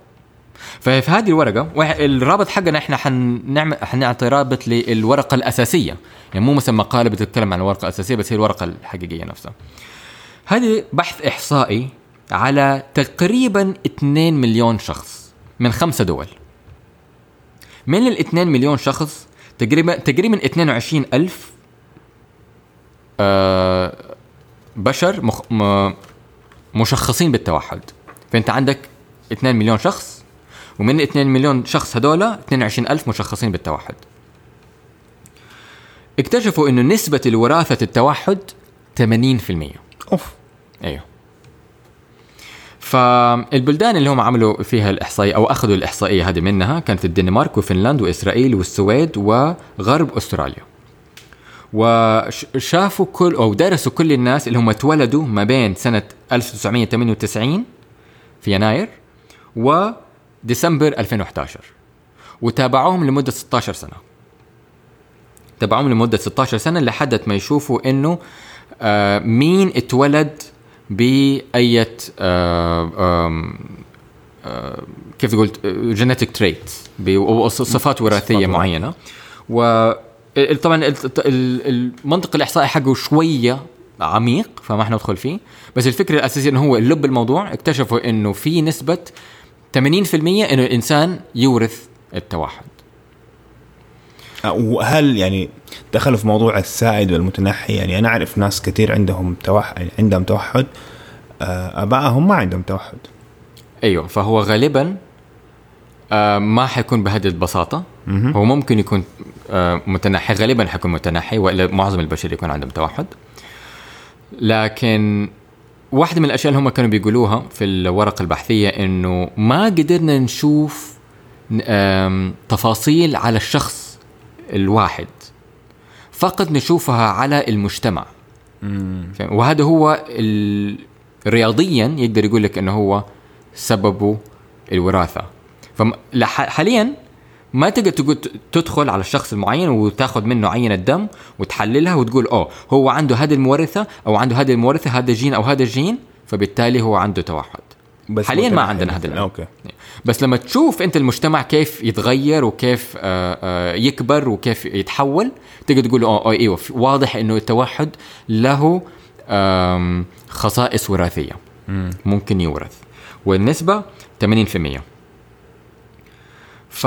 ففي هذه الورقة الرابط حقنا إحنا حنعمل حنعطي رابط للورقة الأساسية. يعني مو مثلا مقاله بتتكلم عن الورقة الأساسية بس هي الورقة الحقيقية نفسها. هذه بحث إحصائي على تقريبا 2 مليون شخص من خمسة دول. من ال 2 مليون شخص تقريبا تقريبا 22 ألف آه بشر مخ م مشخصين بالتوحد. فأنت عندك 2 مليون شخص ومن ال 2 مليون شخص هذول 22 ألف مشخصين بالتوحد. اكتشفوا إنه نسبة الوراثة التوحد 80% أوف. أيوه. فالبلدان اللي هم عملوا فيها الإحصائية أو أخذوا الإحصائية هذه منها كانت الدنمارك وفنلند وإسرائيل والسويد وغرب أستراليا. وشافوا كل أو درسوا كل الناس اللي هم اتولدوا ما بين سنة 1998 في يناير وديسمبر 2011 وتابعوهم لمدة 16 سنة. تابعوهم لمدة 16 سنة لحد ما يشوفوا إنه آه مين اتولد بأية آه آه كيف تقول جينيتك تريت بصفات وراثية وراثية. معينة. و طبعا ال- ال- المنطق الإحصائي حقه شوية عميق فما إحنا ندخل فيه. بس الفكرة الأساسية إنه هو اللب الموضوع. اكتشفوا إنه في نسبة 80% إنه الإنسان يورث التوحد. آه، وهل يعني دخلوا في موضوع السائد والمتنحي؟ يعني أنا أعرف ناس كثير عندهم توحد عندهم توحد آه، أبائهم ما عندهم توحد. أيوه فهو غالبا آه ما حيكون بهذه البساطة. هو ممكن يكون متنحي غالبا حيكون متنحي وإلا معظم البشر يكون عندهم توحد. لكن واحدة من الأشياء اللي هم كانوا بيقولوها في الورقة البحثية إنه ما قدرنا نشوف تفاصيل على الشخص الواحد فقط نشوفها على المجتمع؟ وهذا هو. رياضيا يقدر يقول لك إنه هو سببه الوراثة فحاليا ما تقدر تقول تدخل على الشخص المعين وتاخذ منه عينة دم وتحللها وتقول أوه هو عنده هذه المورثة أو عنده هذه المورثة هذا الجين أو هذا الجين فبالتالي هو عنده توحد. بس حاليا ما عندنا هذا. أوكي. بس لما تشوف أنت المجتمع كيف يتغير وكيف آه، آه، يكبر وكيف يتحول تقدر تقول آه إيوه واضح إنه التوحد له خصائص وراثية ممكن يورث. والنسبة 80% ف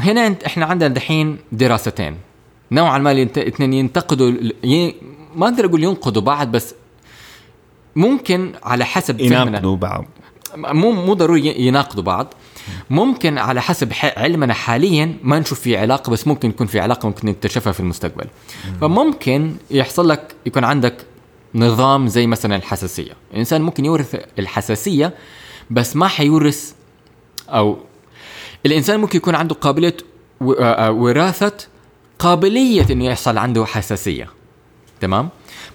هنا انت- إحنا عندنا دحين دراستين. نوعا ما الاثنين ينتقدوا ي... ما أقدر أقول ينقدوا بعض بس ممكن على حسب يناقضوا بعض. مو مو ضروري يناقضوا بعض. ممكن على حسب علمنا حاليا ما نشوف في علاقة بس ممكن يكون في علاقة ممكن نكتشفها في المستقبل. فممكن يحصل لك يكون عندك نظام زي مثلا الحساسية. الإنسان ممكن يورث الحساسية بس ما حيورث أو الإنسان ممكن يكون عنده قابلية آه، آه، وراثة قابلية إنه يحصل عنده حساسية. تمام؟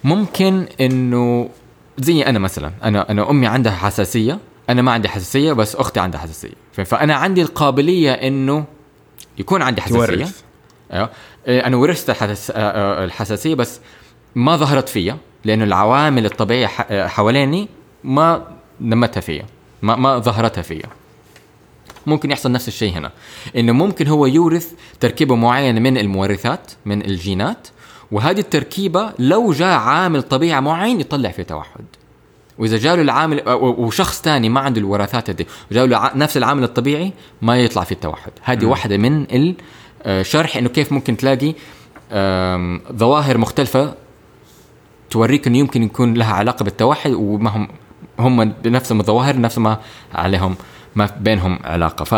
ممكن إنه زي أنا مثلا أنا أنا أمي عندها حساسية أنا ما عندي حساسية بس أختي عندها حساسية. فأنا عندي القابلية إنه يكون عندي حساسية. تورث. أيوه إيه، أنا ورثت الحساس- آه، آه، الحساسية بس ما ظهرت فيا لأنه العوامل الطبيعية حواليني ما نمتها فيا ما ما ظهرتها فيا. ممكن يحصل نفس الشيء هنا. إنه ممكن هو يورث تركيبة معينة من المورثات من الجينات وهذه التركيبة لو جاء عامل طبيعة معين يطلع فيه توحد. وإذا جاله العامل وشخص ثاني ما عنده الوراثات دي جاله نفس العامل الطبيعي ما يطلع فيه التوحد. هذه واحدة من الشرح إنه كيف ممكن تلاقي ظواهر مختلفة توريك إنه يمكن يكون لها علاقة بالتوحد وما هم هم بنفسهم الظواهر نفس ما عليهم. ما بينهم علاقة. ف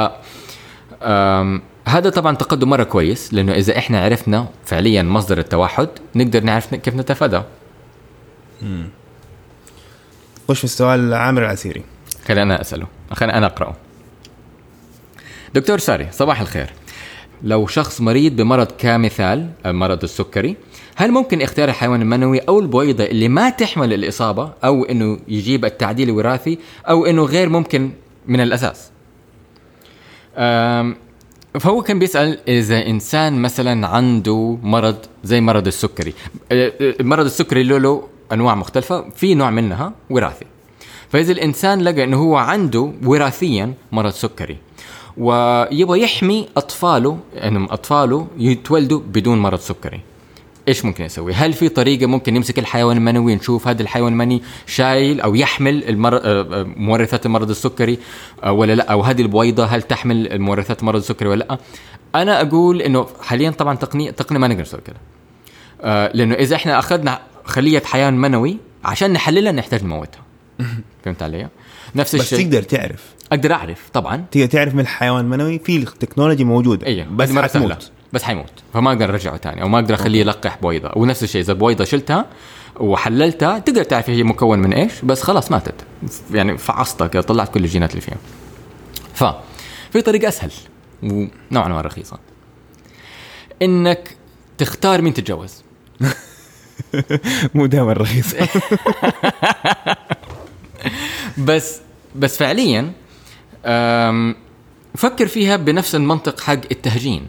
هذا طبعا تقدم مرة كويس لأنه إذا إحنا عرفنا فعليا مصدر التوحد نقدر نعرف كيف نتفاداه. خش في السؤال عامر العسيري؟ خلينا أنا أسأله. خلينا أنا أقرأه. دكتور ساري صباح الخير. لو شخص مريض بمرض كمثال مرض السكري هل ممكن اختيار الحيوان المنوي أو البويضة اللي ما تحمل الإصابة أو إنه يجيب التعديل الوراثي أو إنه غير ممكن من الأساس. فهو كان بيسأل إذا إنسان مثلا عنده مرض زي مرض السكري. أه، أه، مرض السكري له أنواع مختلفة في نوع منها وراثي. فإذا الإنسان لقى أنه هو عنده وراثيا مرض سكري ويبغى يحمي أطفاله أنهم أطفاله يتولدوا بدون مرض سكري. إيش ممكن يسوي؟ هل في طريقة ممكن نمسك الحيوان المنوي نشوف هذا الحيوان المنوي شايل أو يحمل المر... آه، آه، مورثات المرض السكري آه، ولا لا؟ أو هذه البويضة هل تحمل مورثات المرض السكري ولا لا؟ أنا أقول إنه حاليا طبعا تقنيه تقنيه ما نقدر نسوي كده. آه، لأنه إذا إحنا أخذنا خلية حيوان منوي عشان نحللها نحتاج نموتها. فهمت علي؟ نفس بس الشيء تقدر تعرف أقدر أعرف طبعا تقدر تعرف من الحيوان المنوي في التكنولوجيا موجودة أيوه بس بس سهله حتموت بس حيموت. فما أقدر أرجعه ثاني أو ما أقدر أخليه يلقح بويضة. ونفس الشيء إذا بويضة شلتها وحللتها تقدر تعرف هي مكون من إيش بس خلاص ماتت. يعني فعصتها كده طلعت كل الجينات اللي فيها. ف في طريقه أسهل ونوعا ما رخيصة. إنك تختار مين تتجوز. مو دائما رخيص بس بس فعليا فكر فيها بنفس المنطق حق التهجين.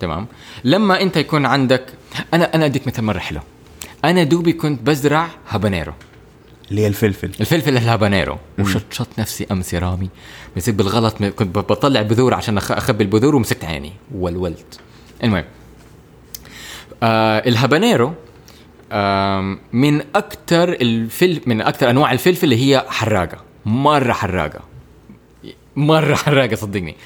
تمام؟ لما أنت يكون عندك أنا أنا أديك مثل مرة حلو. أنا دوبي كنت بزرع هابانيرو. اللي هي الفلفل. الفلفل الهابانيرو. وشطشط نفسي أمس يا رامي. مسك بالغلط كنت بطلع بذور عشان أخبي البذور ومسكت عيني. ولولت. المهم. آه الهابانيرو آم، من أكثر الفل من أكثر أنواع الفلفل اللي هي حراقة. مرة حراقة. مرة حراقة صدقني.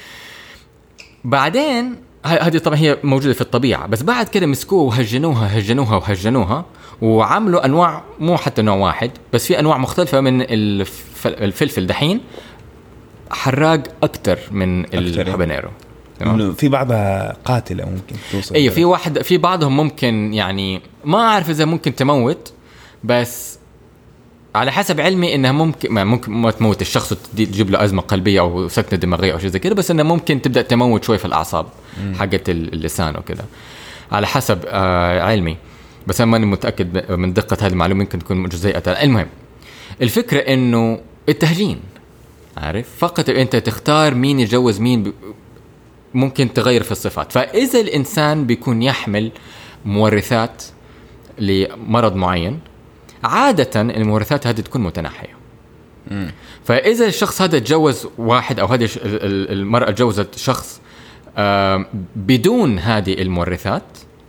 بعدين هذه طبعا هي موجودة في الطبيعة بس بعد كده مسكوها وهجنوها هجنوها وهجنوها وعملوا أنواع مو حتى نوع واحد بس في أنواع مختلفة من الف- الفلفل. دحين حراق أكثر من إيه. الهابانيرو إنه في بعضها قاتلة ممكن توصل أيوه في واحد في بعضهم ممكن يعني ما أعرف إذا ممكن تموت بس على حسب علمي إنها ممكن ما ممكن ما تموت. الشخص تجيب له أزمة قلبية أو سكته دماغية أو شيء زي كده بس انها ممكن تبدأ تموت شوي في الأعصاب حقت ال- اللسان وكده على حسب آه علمي. بس أنا ماني متأكد من دقة هذه المعلومة يمكن تكون جزيئة. المهم الفكرة إنه التهجين عارف؟ فقط أنت تختار مين يتجوز مين ب- ممكن تغير في الصفات. فإذا الإنسان بيكون يحمل مورثات لمرض معين عادة المورثات هذه تكون متناحية. فإذا الشخص هذا تجوز واحد أو هذه المرأة تجوزت شخص بدون هذه المورثات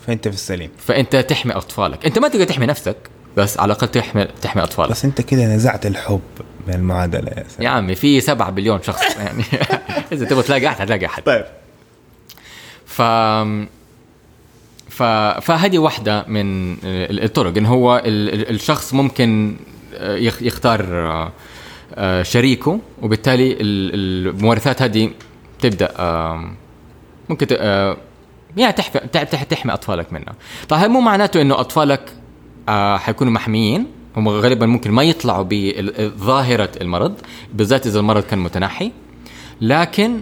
فأنت في السليم. فأنت تحمي أطفالك. أنت ما تقدر تحمي نفسك بس على الأقل تحمي تحمي أطفالك. بس أنت كده نزعت الحب من المعادلة يا يا سلام عمي في 7 بليون شخص يعني. إذا تبغى تلاقي أحد هتلاقي أحد. طيب. ف فهذه واحدة من الطرق. إن هو ال- ال- الشخص ممكن آه، يخ- يختار آه، شريكه وبالتالي ال- المورثات هذه تبدأ آه، ممكن يعني تحمي أطفالك منها. طيب هذا مو معناته إنه أطفالك حيكونوا محميين؟ هم غالبا ممكن ما يطلعوا بظاهرة المرض بالذات إذا المرض كان متنحي. لكن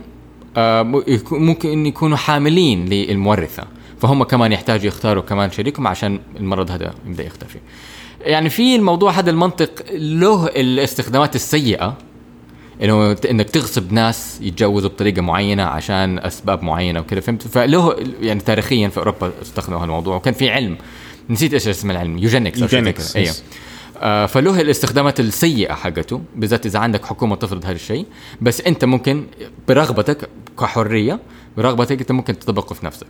ممكن يكونوا حاملين للمورثة. فهم كمان يحتاجوا يختاروا كمان شريكهم عشان المرض هذا يبدأ يختفي يعني في الموضوع هذا المنطق له الاستخدامات السيئة إنه إنك تغصب ناس يتجوزوا بطريقة معينة عشان أسباب معينة وكذا فهمت؟ فله يعني تاريخيا في أوروبا استخدموا هالموضوع وكان في علم. نسيت إيش اسم العلم يوجينكس كذا. أيوه. فله الاستخدامات السيئة حقته بالذات إذا عندك حكومة تفرض هذا الشيء. بس أنت ممكن برغبتك كحرية برغبتك أنت ممكن تطبقه في نفسك.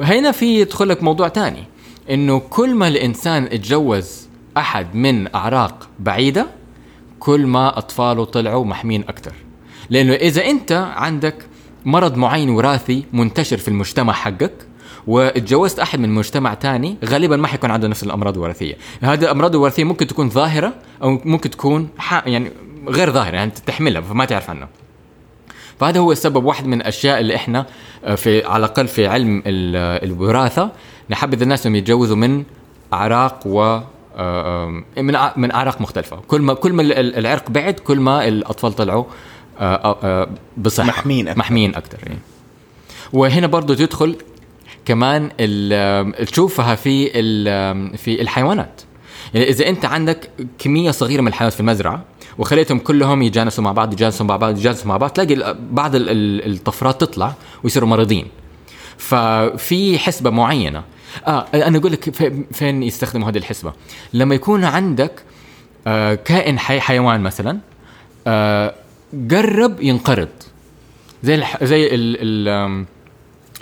هنا في يدخل لك موضوع تاني إنه كل ما الإنسان اتجوز أحد من أعراق بعيدة كل ما أطفاله طلعوا محمين أكثر. لأنه إذا أنت عندك مرض معين وراثي منتشر في المجتمع حقك واتجوزت أحد من مجتمع تاني غالبا ما حيكون عنده نفس الأمراض الوراثية. هذه الأمراض الوراثية ممكن تكون ظاهرة أو ممكن تكون يعني غير ظاهرة يعني تحملها فما تعرف عنها. فهذا هو السبب واحد من الأشياء اللي إحنا آه، في على الأقل في علم الوراثة نحبذ الناس انهم يتجوزوا من أعراق و آه، من من أعراق مختلفة. كل ما كل ما العرق بعد كل ما الأطفال طلعوا آه، بصحة. محمين أكثر. محمين أكثر يعني. وهنا برضه تدخل كمان تشوفها في في الحيوانات. يعني إذا أنت عندك كمية صغيرة من الحيوانات في المزرعة وخليتهم كلهم يتجانسوا مع بعض يتجانسوا مع بعض يتجانسوا مع بعض تلاقي بعض الطفرات تطلع ويصيروا مريضين. ففي حسبة معينة. آه أنا أقول لك فين يستخدموا هذه الحسبة. لما يكون عندك آه كائن حي حيوان مثلا آه قرب ينقرض. زي الح... زي ال...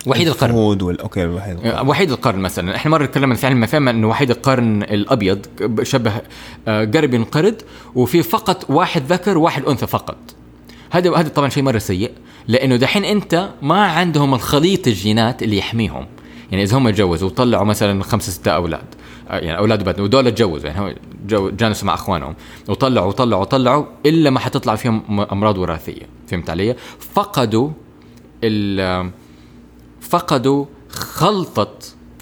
وحيد القرن. أوكي وحيد القرن. آه، وحيد القرن مثلا. إحنا مرة تكلمنا في علم الفهم إنه وحيد القرن الأبيض شبه آه، قرب ينقرض وفي فقط واحد ذكر وواحد أنثى فقط. هذا هذا طبعا شيء مرة سيء لأنه دحين أنت ما عندهم الخليط الجينات اللي يحميهم. يعني إذا هم تجوزوا وطلعوا مثلا خمسة ستة أولاد آه، يعني أولاد وبنات ودول تجوزوا يعني جانسوا مع أخوانهم وطلعوا وطلعوا وطلعوا إلا ما حتطلع فيهم أمراض وراثية. فهمت علي؟ فقدوا ال فقدوا خلطة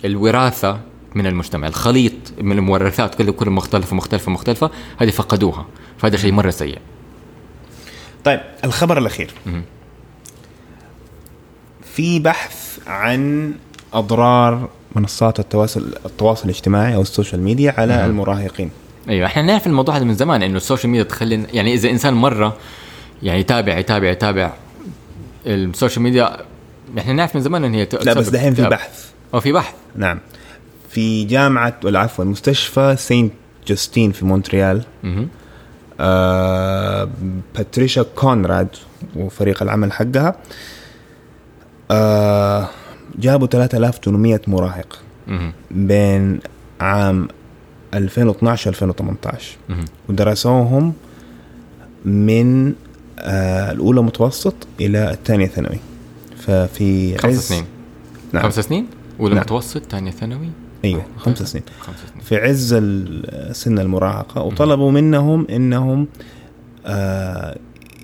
الوراثة من المجتمع الخليط من المورثات كل كل مختلفة مختلفة مختلفة هذه فقدوها فهذا شيء مرة سيء. طيب الخبر الأخير. في بحث عن أضرار منصات التواصل التواصل الاجتماعي أو ال social media على مم. المراهقين. أيوه إحنا نعرف الموضوع هذا من زمان إنه ال social media تخلي يعني إذا إنسان مرة يعني يتابع يتابع يتابع ال social media إحنا نعرف من زمان إن هي لا بس دحين في بحث. أو في بحث. نعم. في جامعة ولا عفوا مستشفى سينت جوستين في مونتريال. آه باتريشا كونراد وفريق العمل حقها. آه جابوا 3800 مراهق بين عام 2012 2018 ودرسوهم من آه الأولى متوسط إلى الثانية ثانوي. ففي خمس سنين. نعم. خمس سنين؟ اولى نعم. متوسط ثانية ثانوي؟ أيوه خمس سنين. خمس سنين. في عز سن المراهقة وطلبوا منهم إنهم آه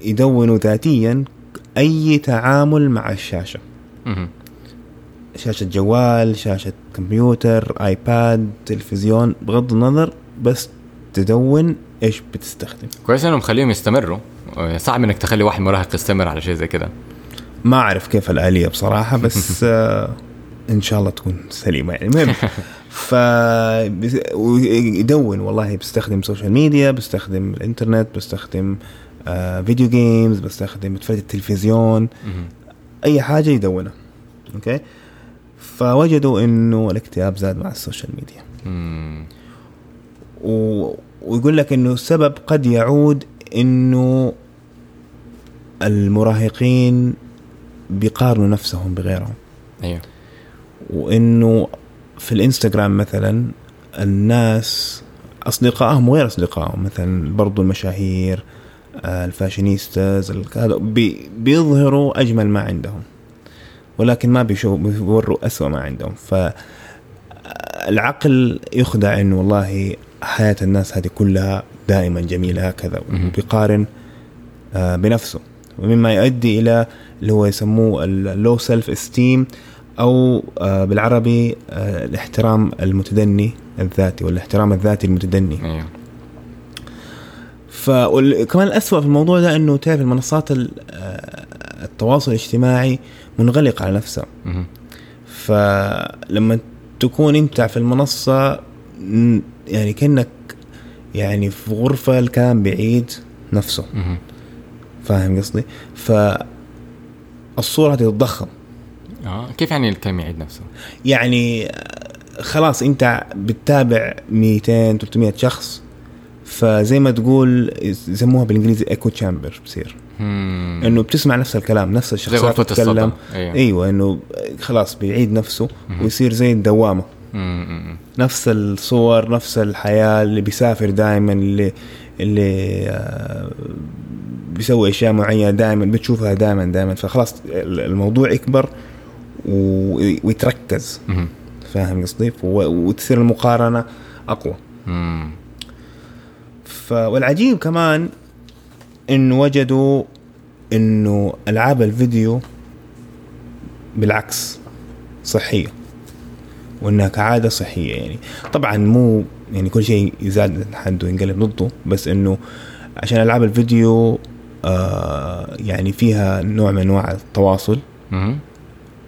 يدونوا ذاتيا أي تعامل مع الشاشة. شاشة جوال شاشة كمبيوتر آيباد تلفزيون بغض النظر بس تدون إيش بتستخدم. كويس إنهم مخليهم يستمروا. صعب إنك تخلي واحد مراهق يستمر على شيء زي كده. ما أعرف كيف الآلية بصراحة بس آه إن شاء الله تكون سليمة يعني. المهم ف يدون والله بستخدم سوشيال ميديا بستخدم الإنترنت بستخدم آه video games بستخدم بتفرج التلفزيون أي حاجة يدونها أوكي؟ فوجدوا إنه الاكتئاب زاد مع ال social media و... ويقول لك إنه السبب قد يعود إنه المراهقين بيقارنوا نفسهم بغيرهم. أيوه. وإنه في الإنستغرام مثلا الناس أصدقائهم وغير أصدقائهم مثلا برضو المشاهير آه، الفاشينيستاز هذا بيظهروا أجمل ما عندهم ولكن ما بيوروا اسوء ما عندهم. فالعقل يخدع انه والله حياة الناس هذه كلها دائما جميلة هكذا وبيقارن آه، بنفسه. ومما يؤدي إلى اللي هو يسموه ال low self esteem أو آه، بالعربي آه، الاحترام المتدني الذاتي والاحترام الذاتي المتدني. أيوه. فكمان الأسوأ في الموضوع ده إنه تعرف المنصات آه، التواصل الاجتماعي منغلقة على نفسها. فلما تكون أنت في المنصة يعني كأنك يعني في غرفة الكلام بعيد نفسه. فاهم قصدي؟ ف الصورة تتضخم آه كيف يعني الكلام يعيد نفسه؟ يعني خلاص انت بتتابع 200 300 شخص فزي ما تقول يسموها بالإنجليزي ايكو تشامبر بصير مم. إنه بتسمع نفس الكلام نفس الشخصيات تتكلم الصدى. أيوة. أيوه إنه خلاص بيعيد نفسه ويصير زي الدوامة مم. مم. نفس الصور نفس الحياة اللي بيسافر دائما اللي اللي آه، بيسوي أشياء معينة دائما بتشوفها دائما دائما. فخلاص الموضوع يكبر ويتركز. فاهم قصدي؟ وتصير المقارنة أقوى. ف والعجيب كمان إنه وجدوا إنه ألعاب الفيديو بالعكس صحية وإنها كعادة صحية يعني. طبعا مو يعني كل شيء يزاد حده ينقلب ضده بس إنه عشان ألعاب الفيديو يعني فيها نوع من أنواع التواصل.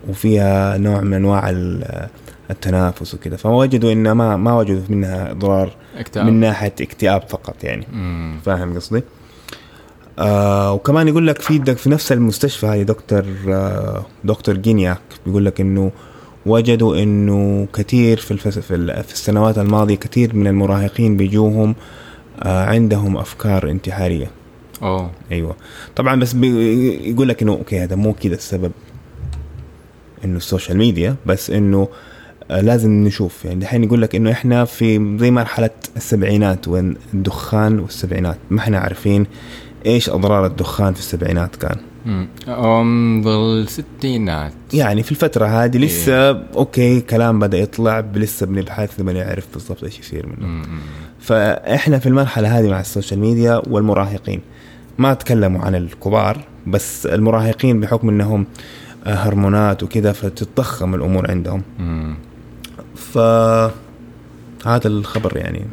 وفيها نوع من أنواع ال- التنافس وكذا فوجدوا انه ما ما وجدوا منها إضرار اكتئاب من ناحية اكتئاب فقط يعني مم. فاهم قصدي؟ آه وكمان يقول لك في في نفس المستشفى هاي دكتور آه دكتور جينياك بيقول لك إنه وجدوا إنه كثير في الفس في, في السنوات الماضية كثير من المراهقين بيجوهم آه عندهم أفكار انتحارية أوه. أيوه. طبعا بس بي- يقول لك إنه أوكي هذا مو كذا السبب إنه ال social media بس إنه آه، لازم نشوف. يعني دحين يقول لك إنه إحنا في زي مرحلة السبعينات وين الدخان والسبعينات. ما إحنا عارفين إيش أضرار الدخان في السبعينات كان. مم. أم بالستينات يعني في الفترة هذه لسه أوكي كلام بدأ يطلع لسه بنبحث لما نعرف بالضبط إيش يصير منه. مم. فإحنا في المرحلة هذه مع ال social media والمراهقين. ما تكلموا عن الكبار بس المراهقين بحكم إنهم آه، هرمونات وكذا فتتضخم الأمور عندهم مم. ف هذا الخبر يعني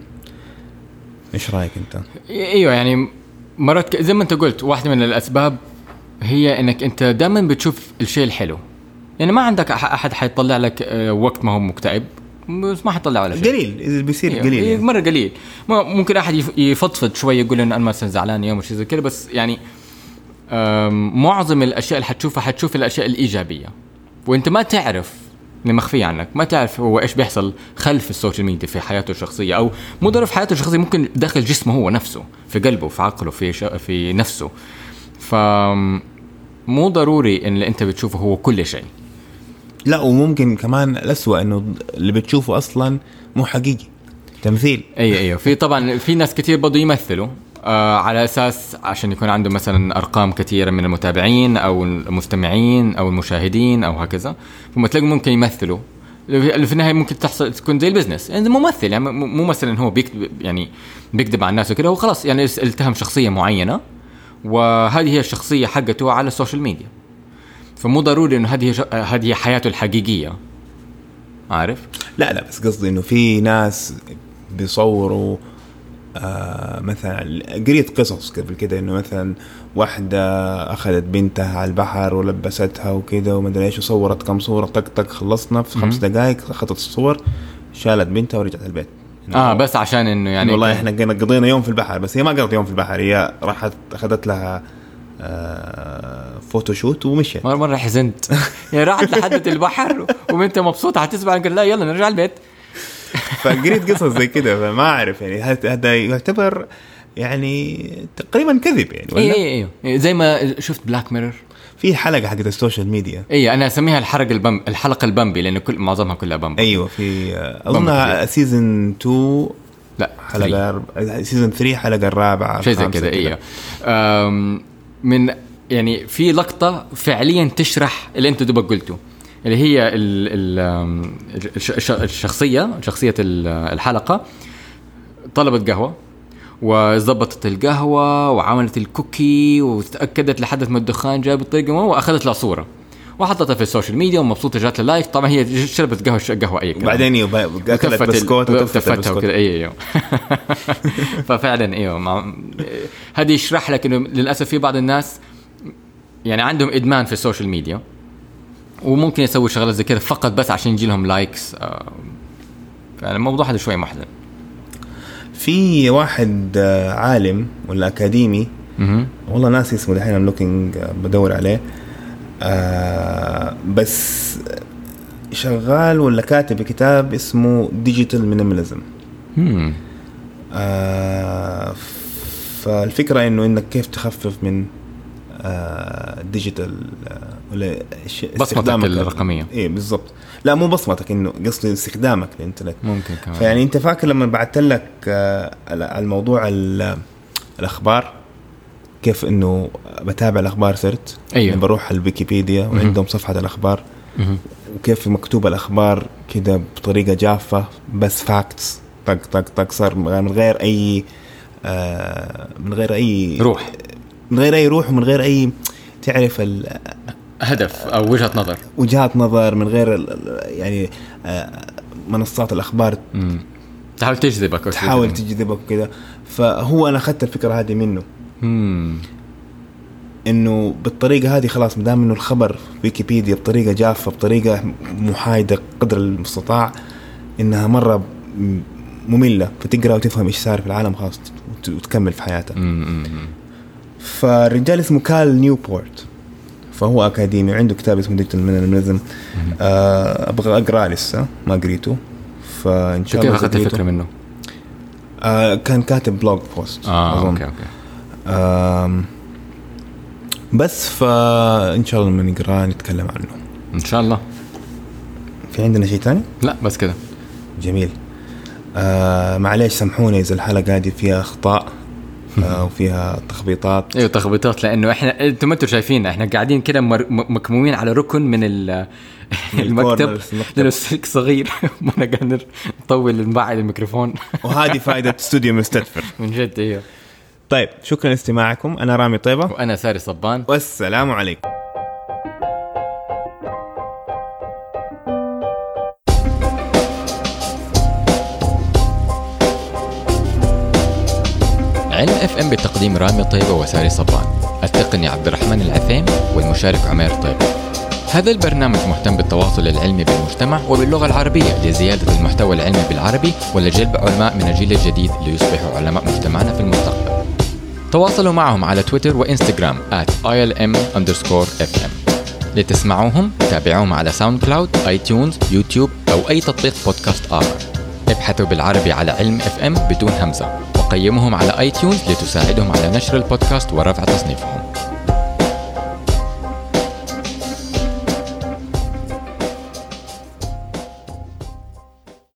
إيش رأيك أنت؟ إيوه يعني مرات زي ما أنت قلت واحدة من الأسباب هي إنك أنت دائما بتشوف الشيء الحلو يعني ما عندك أحد حيطلع لك آه، وقت ما هو مكتئب بس ما حيطلع ولا شيء. قليل إذا بيصير أيوة، قليل إيه، يعني. مرة قليل. ما ممكن أحد يف- يفضفض شوية يقول انه أنا مثلا زعلان يوم وشي زي كذا بس يعني معظم الأشياء اللي حتشوفها حتشوف الأشياء الإيجابية. وأنت ما تعرف اللي مخفية عنك ما تعرف هو إيش بيحصل خلف ال social media في حياته الشخصية أو مو ضروري في حياته الشخصية ممكن داخل جسمه هو نفسه في قلبه في عقله في ش... في نفسه. ف مو ضروري إن اللي أنت بتشوفه هو كل شيء. لا وممكن كمان الأسوأ إنه اللي بتشوفه أصلا مو حقيقي. تمثيل. أي أيوه في طبعا في ناس كثير برضه يمثلوا آه على أساس عشان يكون عنده مثلا أرقام كثيره من المتابعين أو المستمعين أو المشاهدين أو هكذا. فما تلاقوا ممكن يمثلوا. في النهاية ممكن تحصل تكون زي ال business. يعني ممثل يعني مو مثلا هو بيكذب يعني بيكذب على الناس وكذا هو خلاص يعني التهم شخصية معينة وهذه هي الشخصية حقته على ال social media. فمو ضروري إنه هذه ش- هذه حياته الحقيقية. عارف؟ لا لا بس قصدي إنه في ناس بيصوروا آه مثلا قريت قصص قبل كده إنه مثلا واحدة أخذت بنتها على البحر ولبستها وكذا ومدري إيش وصورت كم صورة طق طق خلصنا في خمس دقائق اخذت الصور شالت بنتها ورجعت البيت. آه بس عشان إنه يعني والله إحنا قضينا يوم في البحر بس هي ما قضت يوم في البحر هي راحت أخذت لها آه photoshoot ومشيت. مرة مرة حزنت. يعني راحت لحد البحر وأنت مبسوطة حتسمع قال لا يلا نرجع البيت. فقريت قصص زي كده فما أعرف يعني هذا يعتبر يعني تقريبا كذب يعني اي ولا؟ اي اي زي ما شفت Black Mirror في حلقة حقت ال social media. اي أنا أسميها الحلقة البم الحلقة البمبي لأنه كل معظمها كلها بمبي أيوه في. اظنها season 2 لا حلقة season 3 حلقة الرابعة شيء زي كذا أيوه من يعني في لقطة فعليا تشرح اللي أنت دوبك قلته اللي هي ال ال أم، الش- الش- الشخصية شخصية ال- الحلقة طلبت قهوة وظبطت القهوة وعملت ال cookie وتأكدت لحد ما الدخان جاب الطريقة وأخذت لها صورة وحطتها في ال social media ومبسوطة جات like طبعا هي شربت قهوة قهوة أي كلام. وبعدين يبا- اكلت بسكوت وتفت وتفتها وكذا أي أيوه ففعلا أيوه. هذه يشرح لك إنه للأسف في بعض الناس يعني عندهم إدمان في ال social media وممكن يسوي شغلات زي كذا فقط بس عشان يجي لهم likes آه، فعلا الموضوع هذا شوي محزن في واحد آه، عالم ولا أكاديمي. والله ناسي اسمه دحين I'm looking بدور عليه آه بس شغال ولا كاتب كتاب اسمه Digital Minimalism. آه فالفكرة إنه إنك كيف تخفف من آه digital آه ولا بصمتك الرقمية. إيه بالضبط. لا مو بصمتك إنه قصدي استخدامك للإنترنت. ممكن كمان. فيعني أنت فاكر لما بعثت لك آه، الموضوع ال- الأخبار كيف إنه بتابع الأخبار صرت؟ أيوه. يعني بروح على الويكيبيديا وعندهم صفحة الأخبار. وكيف مكتوب الأخبار كده بطريقة جافة بس facts طق طق طق صار من غير أي آه من غير أي روح. من غير أي روح ومن غير أي تعرف ال- هدف أو وجهة نظر. وجهات نظر من غير يعني آه منصات الأخبار. مم. تحاول تجذبك تحاول. تجذبك كده فهو أنا أخذت الفكرة هذه منه. مم. إنه بالطريقة هذه خلاص ما دام إنه الخبر في ويكيبيديا بطريقة جافة بطريقة محايدة قدر المستطاع إنها مرة مملة. فتقرأ وتفهم إيش صار في العالم خلاص وت- وتكمل في حياتك. فالرجال اسمه كال نيوبورت فهو أكاديمي وعنده كتاب اسمه Digital Minimalism آه أبغى اقراه لسه ما قريته. فإن شاء الله قريته. كيف أخذت الفكرة منه؟ آه كان كاتب blog post آه أظن. okay okay. آم، بس فان شاء الله لما نقراه نتكلم عنه. إن شاء الله. في عندنا شيء ثاني؟ لا بس كده. جميل. آه معليش سامحونا إذا الحلقة هذه فيها أخطاء. آه وفيها تخبيطات. أيوه تخبيطات لأنه إحنا أنتم ما أنتم شايفين إحنا قاعدين كده مكمومين على ركن من المكتب. لأنه السلك صغير. ما قادر نطول نبعد الميكروفون. وهذه فائدة استوديو مستر دفر. من جد إيوه. طيب شكرا لاستماعكم. أنا رامي طيبة. وأنا ساري صبان. والسلام عليكم. علم اف ام بتقديم رامي طيبة وساري صبان التقني عبد الرحمن العثيم والمشارك عمير طيبه هذا البرنامج مهتم بالتواصل العلمي بالمجتمع وباللغة العربية لزيادة المحتوى العلمي بالعربي ولجلب علماء من الجيل الجديد ليصبحوا علماء مجتمعنا في المستقبل. تواصلوا معهم على تويتر وإنستغرام at ilm fm لتسمعوهم تابعوهم على ساوند كلاود iTunes يوتيوب أو أي تطبيق بودكاست آخر. ابحثوا بالعربي على علم اف ام بدون همزة. وقيموهم على iTunes لتساعدهم على نشر البودكاست ورفع تصنيفهم.